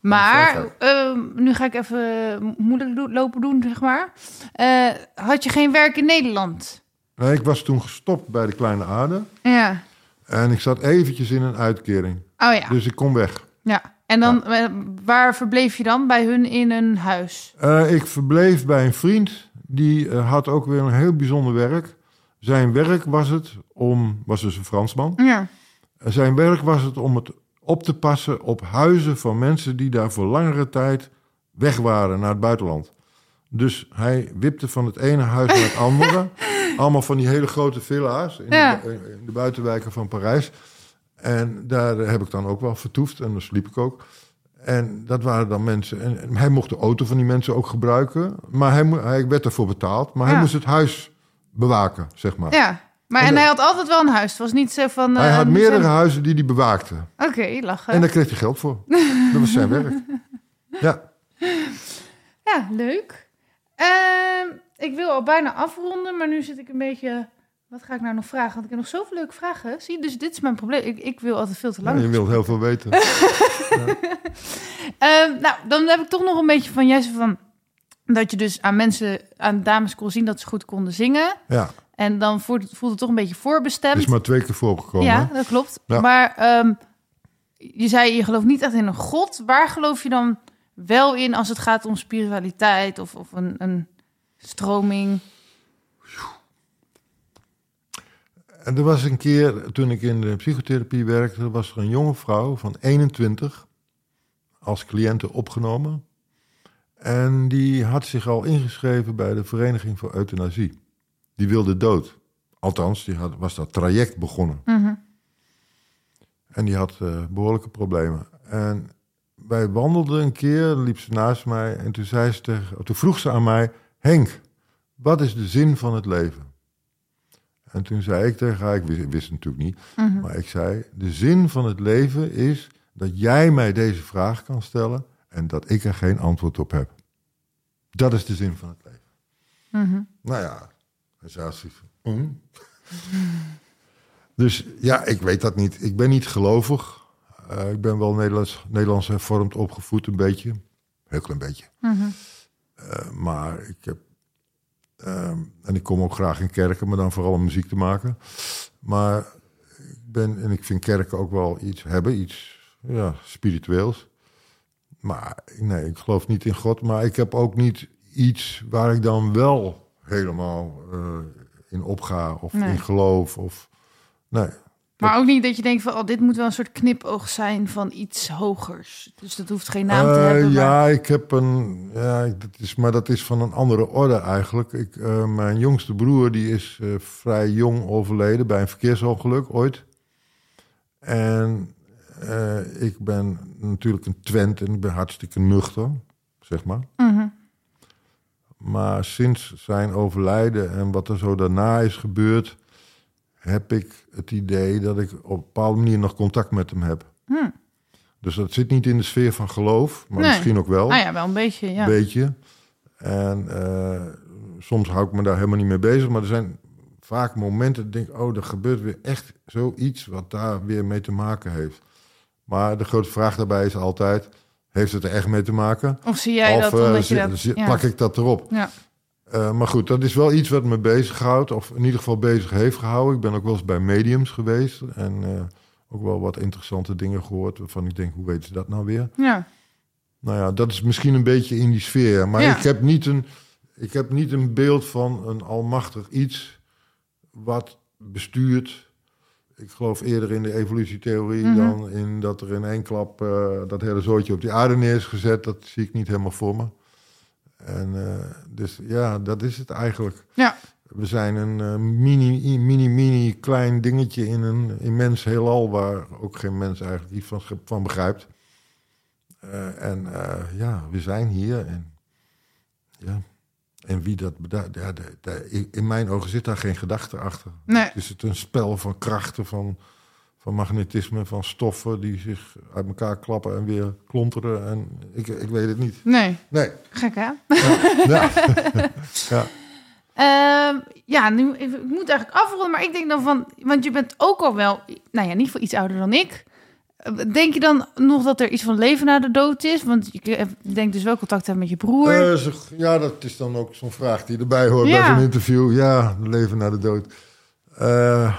Maar, ehm, nu ga ik even moeilijk do- lopen doen, zeg maar. Eh, had je geen werk in Nederland? Nee, ik was toen gestopt bij de Kleine Aarde. Ja. En ik zat eventjes in een uitkering. Oh ja. Dus ik kom weg. ja. En dan, eh, waar verbleef je dan? Bij hun in een huis? Eh, ik verbleef bij een vriend. Die had ook weer een heel bijzonder werk. Zijn werk was het om... Was dus een Fransman. Ja. Eh, Zijn werk was het om het op te passen op huizen van mensen... die daar voor langere tijd weg waren naar het buitenland. Dus hij wipte van het ene huis naar het andere. Allemaal van die hele grote villa's in, Ja. de, bu- in de buitenwijken van Parijs. En daar heb ik dan ook wel vertoefd en daar sliep ik ook. En dat waren dan mensen. En, hij mocht de auto van die mensen ook gebruiken. Maar hij, werd ervoor betaald. Maar Ja. hij moest het huis bewaken, zeg maar. Ja. Maar En hij had altijd wel een huis. Het was niet zo van... hij eh, had meerdere huizen die hij bewaakte. Oké, lachen. En daar kreeg hij geld voor. dat was zijn werk. Ja. Ja, leuk. Ehm, ik wil al bijna afronden, maar nu zit ik een beetje... Wat ga ik nou nog vragen? Want ik heb nog zoveel leuke vragen. Zie, dus dit is mijn probleem. Ik, ik wil altijd veel te lang. je wilt heel veel weten. Ehm, nou, dan heb ik toch nog een beetje van Jesse van... Dat je dus aan mensen, aan dames kon zien dat ze goed konden zingen. Ja, En dan voelt het, voelt het toch een beetje het voorbestemd. is maar twee keer voorgekomen. ja, dat klopt. Ja. Maar ehm, je zei, je gelooft niet echt in een god. Waar geloof je dan wel in als het gaat om spiritualiteit of, of een, een stroming? En er was een keer, toen ik in de psychotherapie werkte, was er een jonge vrouw van 21 als cliënte opgenomen. En die had zich al ingeschreven bij de Vereniging voor Euthanasie. Die wilde dood. Althans, die had, was dat traject begonnen. Mhm. En die had eh, behoorlijke problemen. En wij wandelden een keer, liep ze naast mij en toen, zei ze tegen, toen vroeg ze aan mij: Henk, wat is de zin van het leven? En toen zei ik tegen haar, ik wist, ik wist het natuurlijk niet, Mhm. maar ik zei: De zin van het leven is dat jij mij deze vraag kan stellen En dat ik er geen antwoord op heb. Dat is de zin van het leven. Mhm. Nou ja, hij zei "Mm." Dus ja, ik weet dat niet. Ik ben niet gelovig. Eh, ik ben wel Nederlands, Nederlands hervormd opgevoed, een beetje. Heel klein beetje. Mhm. Eh, maar ik heb. ehm, en ik kom ook graag in kerken, maar dan vooral om muziek te maken. Maar ik ben, en ik vind kerken ook wel iets hebben, iets ja, spiritueels. Maar nee, ik geloof niet in God. Maar ik heb ook niet iets waar ik dan wel helemaal eh, in opga of Nee. in geloof. Of, nee. Maar ook niet dat je denkt van, oh, dit moet wel een soort knipoog zijn van iets hogers. Dus dat hoeft geen naam te Eh, hebben. ja, maar- ik heb een. Ja, dat is, maar dat is van een andere orde eigenlijk. Ik, eh, mijn jongste broer die is vrij jong overleden bij een verkeersongeluk ooit. En eh, ik ben natuurlijk een Twent en ik ben hartstikke nuchter, zeg maar. Mhm. Maar sinds zijn overlijden en wat er zo daarna is gebeurd, heb ik het idee dat ik op een bepaalde manier nog contact met hem heb. Hm. Dus dat zit niet in de sfeer van geloof, maar Nee. misschien ook wel. Ah ja, wel een beetje, ja. Beetje. En eh, soms hou ik me daar helemaal niet mee bezig. Maar er zijn vaak momenten dat ik denk... oh, er gebeurt weer echt zoiets wat daar weer mee te maken heeft. Maar de grote vraag daarbij is altijd... heeft het er echt mee te maken? Of zie jij of dat eh, omdat je dat... ja. plak ik dat erop? Ja. Eh, maar goed, dat is wel iets wat me bezighoudt. Of in ieder geval bezig heeft gehouden. Ik ben ook wel eens bij mediums geweest. En eh, ook wel wat interessante dingen gehoord... waarvan ik denk, hoe weten ze dat nou weer? ja. Nou ja, dat is misschien een beetje in die sfeer. Maar Ja. ik, heb niet een, ik heb niet een beeld van een almachtig iets wat bestuurt. Ik geloof eerder in de evolutietheorie Mhm. dan in dat er in één klap eh, dat hele zootje op die aarde neer is gezet. Dat zie ik niet helemaal voor me. En eh, dus ja, dat is het eigenlijk. Ja. We zijn een eh, mini, mini, mini klein dingetje in een immens heelal waar ook geen mens eigenlijk iets van, van begrijpt. En ja, we zijn hier. En, ja. En wie dat bedacht, ja, de- de- in- mijn ogen zit daar geen gedachte achter. Nee. Is het een spel van krachten, van, van magnetisme, van stoffen die zich uit elkaar klappen en weer klonteren? En ik, ik weet het niet. Nee. Nee. Gek, hè? Ja. ja. Ehm, ja, nu, ik moet eigenlijk afronden, maar ik denk dan van... Want je bent ook al wel, nou ja, niet veel iets ouder dan ik. Eh, Denk je dan nog dat er iets van leven na de dood is? Want je hebt- ik denk dus wel contact hebben met je broer. Eh, ja, dat is dan ook zo'n vraag die erbij hoort Ja. bij zo'n interview. Ja, leven na de dood. Eh,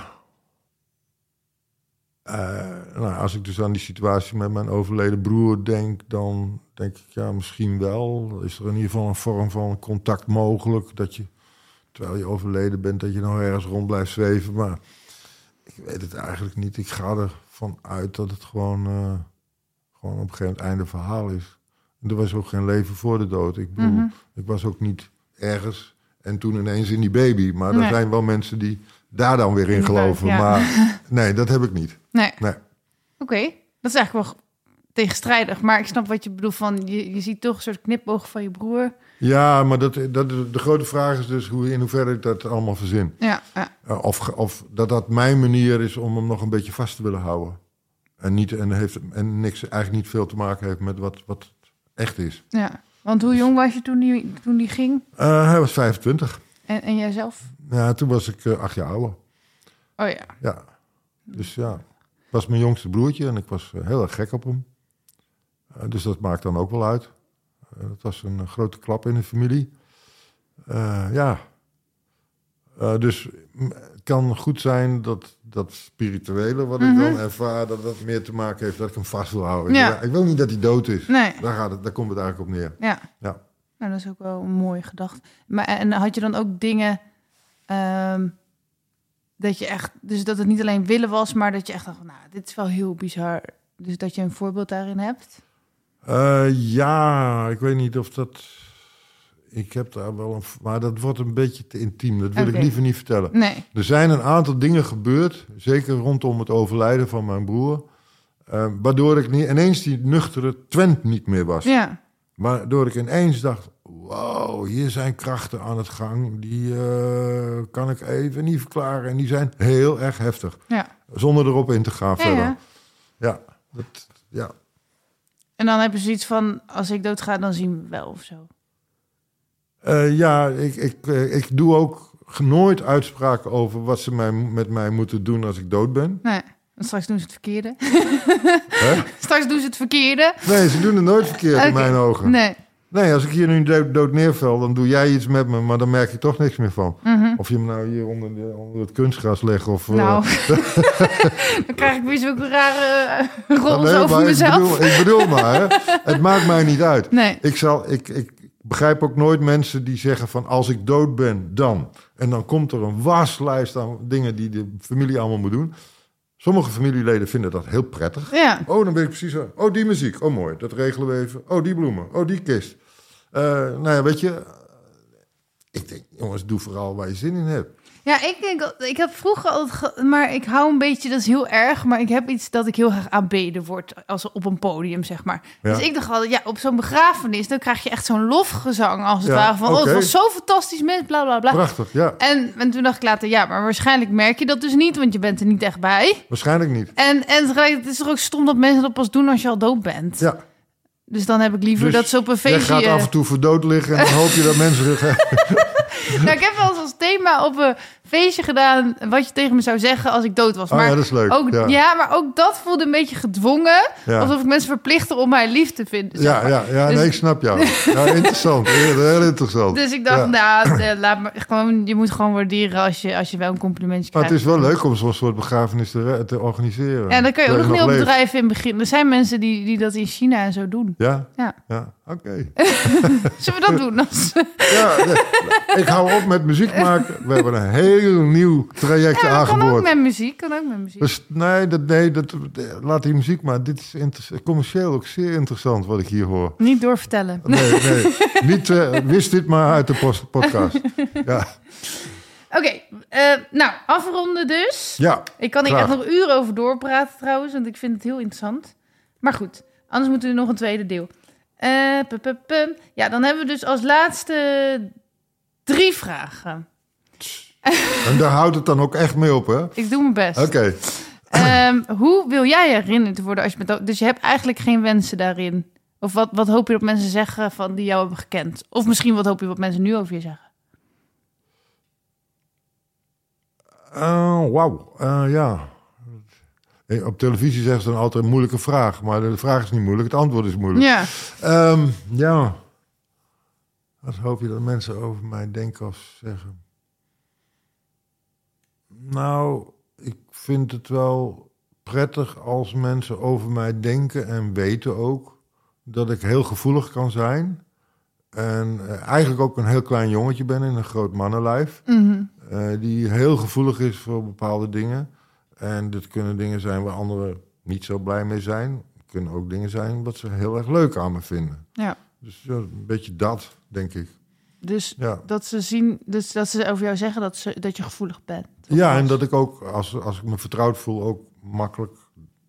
eh, nou, als ik dus aan die situatie met mijn overleden broer denk, dan denk ik ja, misschien wel. Is er in ieder geval een vorm van contact mogelijk dat je, terwijl je overleden bent, dat je nog ergens rond blijft zweven. Maar ik weet het eigenlijk niet. Ik ga ervan uit dat het gewoon, eh, gewoon op een gegeven moment einde verhaal is. Er was ook geen leven voor de dood. Ik bedoel, Mhm. ik was ook niet ergens en toen ineens in die baby. Maar er zijn wel mensen die daar dan weer in geloven. ja. Maar nee, dat heb ik niet. Nee, Nee. oké. Dat is eigenlijk wel tegenstrijdig. Maar ik snap wat je bedoelt van... Je, je ziet toch een soort knipoog van je broer. Ja, maar dat, dat, de grote vraag is dus hoe, in hoeverre ik dat allemaal verzin. Ja, ja. Eh, Of, of dat dat mijn manier is om hem nog een beetje vast te willen houden. En, niet, en, heeft, en niks eigenlijk niet veel te maken heeft met wat, wat echt is. ja. Want hoe jong was je toen die, toen die ging? Eh, hij was 25. En, en jijzelf? Ja, toen was ik eh, acht jaar ouder. Oh ja. Ja. Dus ja, het was mijn jongste broertje en ik was heel erg gek op hem. Dus dat maakt dan ook wel uit. Eh, dat was een eh, grote klap in de familie. Eh, ja. Dus het kan goed zijn dat dat spirituele wat ik Mhm. dan ervaar, dat dat meer te maken heeft dat ik hem vast wil houden. Ja. Ik wil niet dat hij dood is. Nee. Daar, gaat het, daar komt het eigenlijk op neer. Ja. Ja. Nou, dat is ook wel een mooie gedachte. Maar en had je dan ook dingen ehm, dat je echt, dus dat het niet alleen willen was, maar dat je echt dacht, van, nou, dit is wel heel bizar. Dus dat je een voorbeeld daarin hebt. Eh, ja, ik weet niet of dat. Ik heb daar wel een. Maar dat wordt een beetje te intiem. Dat wil ik liever niet vertellen. Nee. Er zijn een aantal dingen gebeurd, zeker rondom het overlijden van mijn broer. eh, waardoor ik niet, ineens die nuchtere Twent niet meer was. Ja. Waardoor ik ineens dacht: wow, hier zijn krachten aan het gang. Die eh, kan ik even niet verklaren. En die zijn heel erg heftig. Ja. Zonder erop in te gaan Ja, verder. ja. Ja, dat, ja. En dan heb je zoiets van, als ik doodga, dan zien we wel of zo. Eh, ja, ik, ik, eh, ik doe ook nooit uitspraken over wat ze mij, met mij moeten doen als ik dood ben. Nee, want straks doen ze het verkeerde. Straks doen ze het verkeerde. Nee, ze doen het nooit verkeerd in mijn ogen. Nee. Nee, als ik hier nu dood, dood neerval, dan doe jij iets met me, maar dan merk je toch niks meer van. Mhm. Of je me nou hier onder, de, onder het kunstgras legt of... eh, Nou, dan krijg ik weer zulke rare uh, rols nee, over maar ik mezelf. bedoel, ik bedoel maar, hè. het maakt mij niet uit. Nee. Ik, zal, ik, ik begrijp ook nooit mensen die zeggen van als ik dood ben, dan. En dan komt er een waslijst aan dingen die de familie allemaal moet doen. Sommige familieleden vinden dat heel prettig. Ja. Oh, dan ben ik precies zo. Oh, die muziek. Oh, mooi. Dat regelen we even. Oh, die bloemen. Oh, die kist. Eh, nou ja, weet je. Ik denk, jongens, doe vooral waar je zin in hebt. Ja, ik denk, al- ik heb vroeger altijd, ge- maar ik hou een beetje, dat is heel erg, maar ik heb iets dat ik heel graag aanbeden word als op een podium, zeg maar. Ja. Dus ik dacht altijd, ja, op zo'n begrafenis, dan krijg je echt zo'n lofgezang als het Ja, ware van, oh, het was zo fantastisch mens, bla bla bla. Prachtig, ja. En, en toen dacht ik later, ja, maar waarschijnlijk merk je dat dus niet, want je bent er niet echt bij. Waarschijnlijk niet. En, en tegelijk, het is toch ook stom dat mensen dat pas doen als je al dood bent. Ja. Dus dan heb ik liever Dus dat ze op een feestje... gaat af en toe voor dood liggen en dan hoop je dat mensen... Nou, ik heb wel eens als thema op een feestje gedaan wat je tegen me zou zeggen als ik dood was. Oh Maar ja, dat is leuk. Ook, ja. Ja. maar ook dat voelde een beetje gedwongen. Ja. Alsof ik mensen verplichtte om mij lief te vinden. zeg Ja, maar. ja, ja Dus- nee, ik snap jou. Ja, interessant. Heel, heel interessant. Dus ik dacht, nou, eh, laat me gewoon, je moet gewoon waarderen als je, als je wel een complimentje Maar krijgt. het is wel leuk om zo'n soort begrafenis te, te organiseren. Ja, daar kun je ook nog een heel leeft. bedrijf in beginnen. Er zijn mensen die, die dat in China en zo doen. Ja? Ja. Ja, oké. Zullen we dat doen? Ja, nee, ik hou op met muziek maken. We hebben een heel nieuw traject Ja, dat kan ook aangeboord. met muziek. Kan ook met muziek. Dus nee, dat, nee dat, laat die muziek maar. Dit is commercieel ook zeer interessant wat ik hier hoor. Niet doorvertellen. Nee, nee. Niet, eh, wist dit maar uit de podcast. Ja, Oké, eh, nou, afronden dus. ja. Ik kan hier echt nog uren over doorpraten trouwens, want ik vind het heel interessant. Maar goed, anders moeten we nog een tweede deel. Eh, pu- pu- pum. Ja, dan hebben we dus als laatste drie vragen. En daar houdt het dan ook echt mee op, hè? Oké. Ik doe mijn best. Ehm, hoe wil jij herinnerd worden als je dood? Dus je hebt eigenlijk geen wensen daarin. Of wat, wat hoop je dat mensen zeggen van die jou hebben gekend? Of misschien wat hoop je wat mensen nu over je zeggen? Eh, Wauw, Eh, ja. Op televisie zeggen ze dan altijd een moeilijke vraag. Maar de vraag is niet moeilijk, het antwoord is moeilijk. Ja, Ehm, ja. Wat hoop je dat mensen over mij denken of zeggen? Nou, ik vind het wel prettig als mensen over mij denken en weten ook dat ik heel gevoelig kan zijn. En eh, eigenlijk ook een heel klein jongetje ben in een groot mannenlijf. Mhm. eh, die heel gevoelig is voor bepaalde dingen. En dit kunnen dingen zijn waar anderen niet zo blij mee zijn. Het kunnen ook dingen zijn wat ze heel erg leuk aan me vinden. ja. Dus ja, een beetje dat, denk ik. Dus Ja, dat ze zien, dus dat ze over jou zeggen dat, ze, dat je gevoelig bent. Ja en dat ik ook, als, als ik me vertrouwd voel, ook makkelijk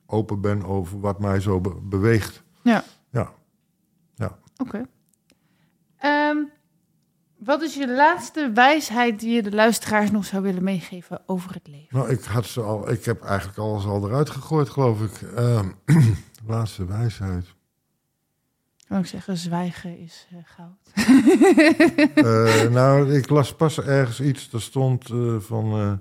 open ben over wat mij zo be- beweegt. Ja. Ja. Oké. Ehm, wat is je laatste wijsheid die je de luisteraars nog zou willen meegeven over het leven? Nou, ik, had ze al, ik heb eigenlijk alles al eruit gegooid, geloof ik. Ehm, laatste wijsheid. Ik zeggen, zwijgen is eh, goud. Eh, nou, ik las pas ergens iets. Er stond eh, van...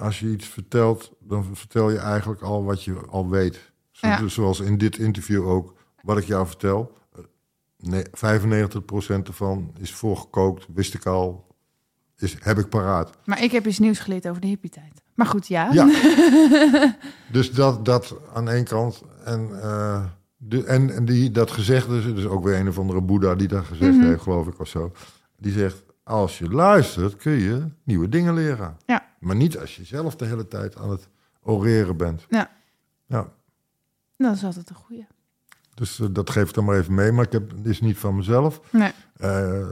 als je iets vertelt, dan vertel je eigenlijk al wat je al weet. Zo- Ja. dus zoals in dit interview ook. Wat ik jou vertel. nee, 95% ervan is voorgekookt. Wist ik al. Is, heb ik paraat. Maar ik heb iets nieuws geleerd over de hippie-tijd. Maar goed, ja. Ja. dus dat, dat aan één kant. En, de, en, en die, dat gezegde, dus ook weer een of andere boeddha die dat gezegd Mhm. heeft, geloof ik of zo. Die zegt, als je luistert kun je nieuwe dingen leren. Ja. Maar niet als je zelf de hele tijd aan het oreren bent. Ja. Ja, Dat is altijd een goeie. dus eh, dat geef ik dan maar even mee. Maar ik heb, het is niet van mezelf. Nee. Eh, eh,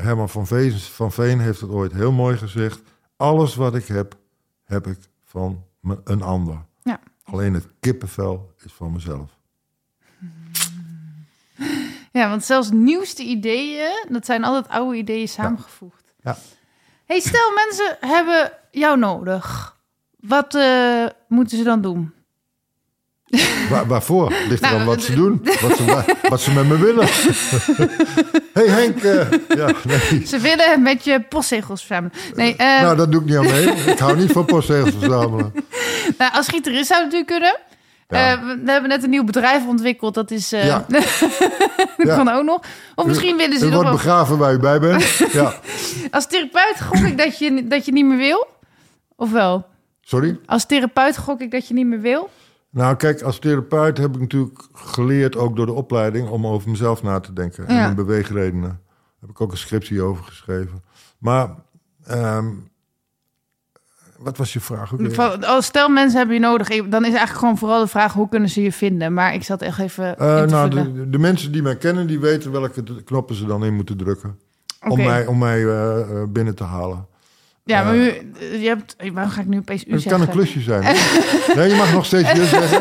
Herman van Veen, van Veen heeft het ooit heel mooi gezegd. Alles wat ik heb, heb ik van een ander. Ja. Alleen het kippenvel is van mezelf. Ja, want zelfs nieuwste ideeën, dat zijn altijd oude ideeën samengevoegd. Ja. hey, stel mensen hebben jou nodig. Wat eh, moeten ze dan doen? Waar, waarvoor? Ligt Nou, eraan wat ze doen, wat ze, wat ze met me willen. hey Henk, eh, ja, nee. Ze willen met je postzegels verzamelen. Nee, nou dat doe ik niet aan mee. Ik hou niet van postzegels verzamelen. nou, als gitarist zou het natuurlijk kunnen. Ja. Eh, we, hebben net een nieuw bedrijf ontwikkeld. Dat is. eh Ja. dat Ja. kan ook nog. Of misschien willen ze nog wordt begraven waar u bij bent. Ja, Als therapeut gok ik dat je, dat je niet meer wil. Of wel? sorry? Als therapeut gok ik dat je niet meer wil. Nou, kijk, als therapeut heb ik natuurlijk geleerd, ook door de opleiding, om over mezelf na te denken. En mijn beweegredenen. Daar heb ik ook een scriptie over geschreven. Maar, ehm, wat was je vraag? Van- Als stel mensen hebben je nodig, dan is eigenlijk gewoon vooral de vraag hoe kunnen ze je vinden. Maar ik zat echt even. Eh, nou, de, de mensen die mij kennen, die weten welke knoppen ze dan in moeten drukken. Om mij, om mij eh, eh, binnen te halen. Ja, maar u, je hebt. Waarom ga ik nu opeens u Het zeggen? kan een klusje zijn. nee, je mag nog steeds je zeggen.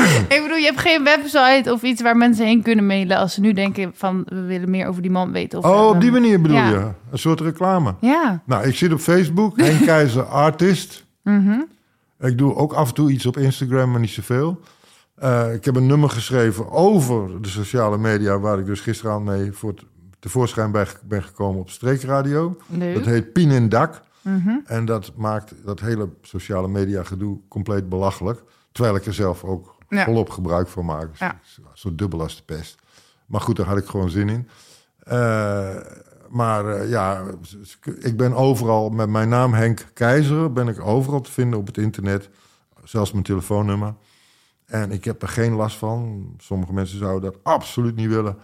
Ik bedoel, je hebt geen website of iets waar mensen heen kunnen mailen als ze nu denken van we willen meer over die man weten. Of Oh, op die manier bedoel Ja. je? Een soort reclame. Ja. Nou, ik zit op Facebook, Henk Keizer Artist. Mhm. Ik doe ook af en toe iets op Instagram, maar niet zoveel. Eh, ik heb een nummer geschreven over de sociale media... waar ik dus gisteravond mee voor het tevoorschijn bij ben gekomen op streekradio. Leuk. Dat heet Pien in Dak. Mhm. En dat maakt dat hele sociale media gedoe compleet belachelijk. Terwijl ik er zelf ook Ja. volop gebruik van. Dus Ja. Zo dubbel als de pest. Maar goed, daar had ik gewoon zin in. Eh, maar eh, ja, ik ben overal met mijn naam Henk Keizer... ben ik overal te vinden op het internet. Zelfs mijn telefoonnummer. En ik heb er geen last van. Sommige mensen zouden dat absoluut niet willen.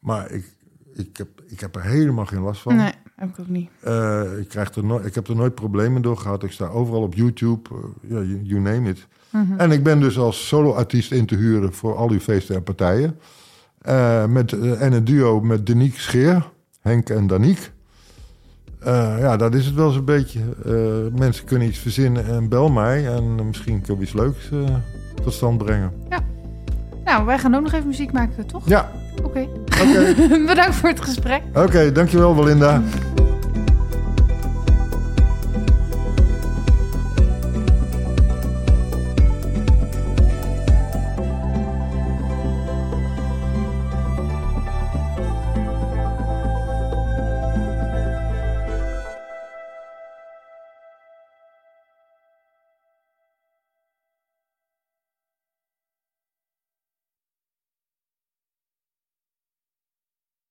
Maar ik, ik, heb, ik heb er helemaal geen last van. Nee, heb ik ook niet. Eh, ik, krijg er nooit, ik heb er nooit problemen door gehad. Ik sta overal op YouTube, eh, you name it. Mhm. En ik ben dus als soloartiest in te huren voor al uw feesten en partijen. Eh, met, eh, en een duo met Danique Scheer, Henk en Danique. Eh, ja, dat is het wel zo'n beetje. Eh, mensen kunnen iets verzinnen en bel mij. En misschien kunnen we iets leuks tot stand brengen. Nou, wij gaan ook nog even muziek maken, toch? Ja, Oké. oké. Bedankt voor het gesprek. Oké, dankjewel Belinda.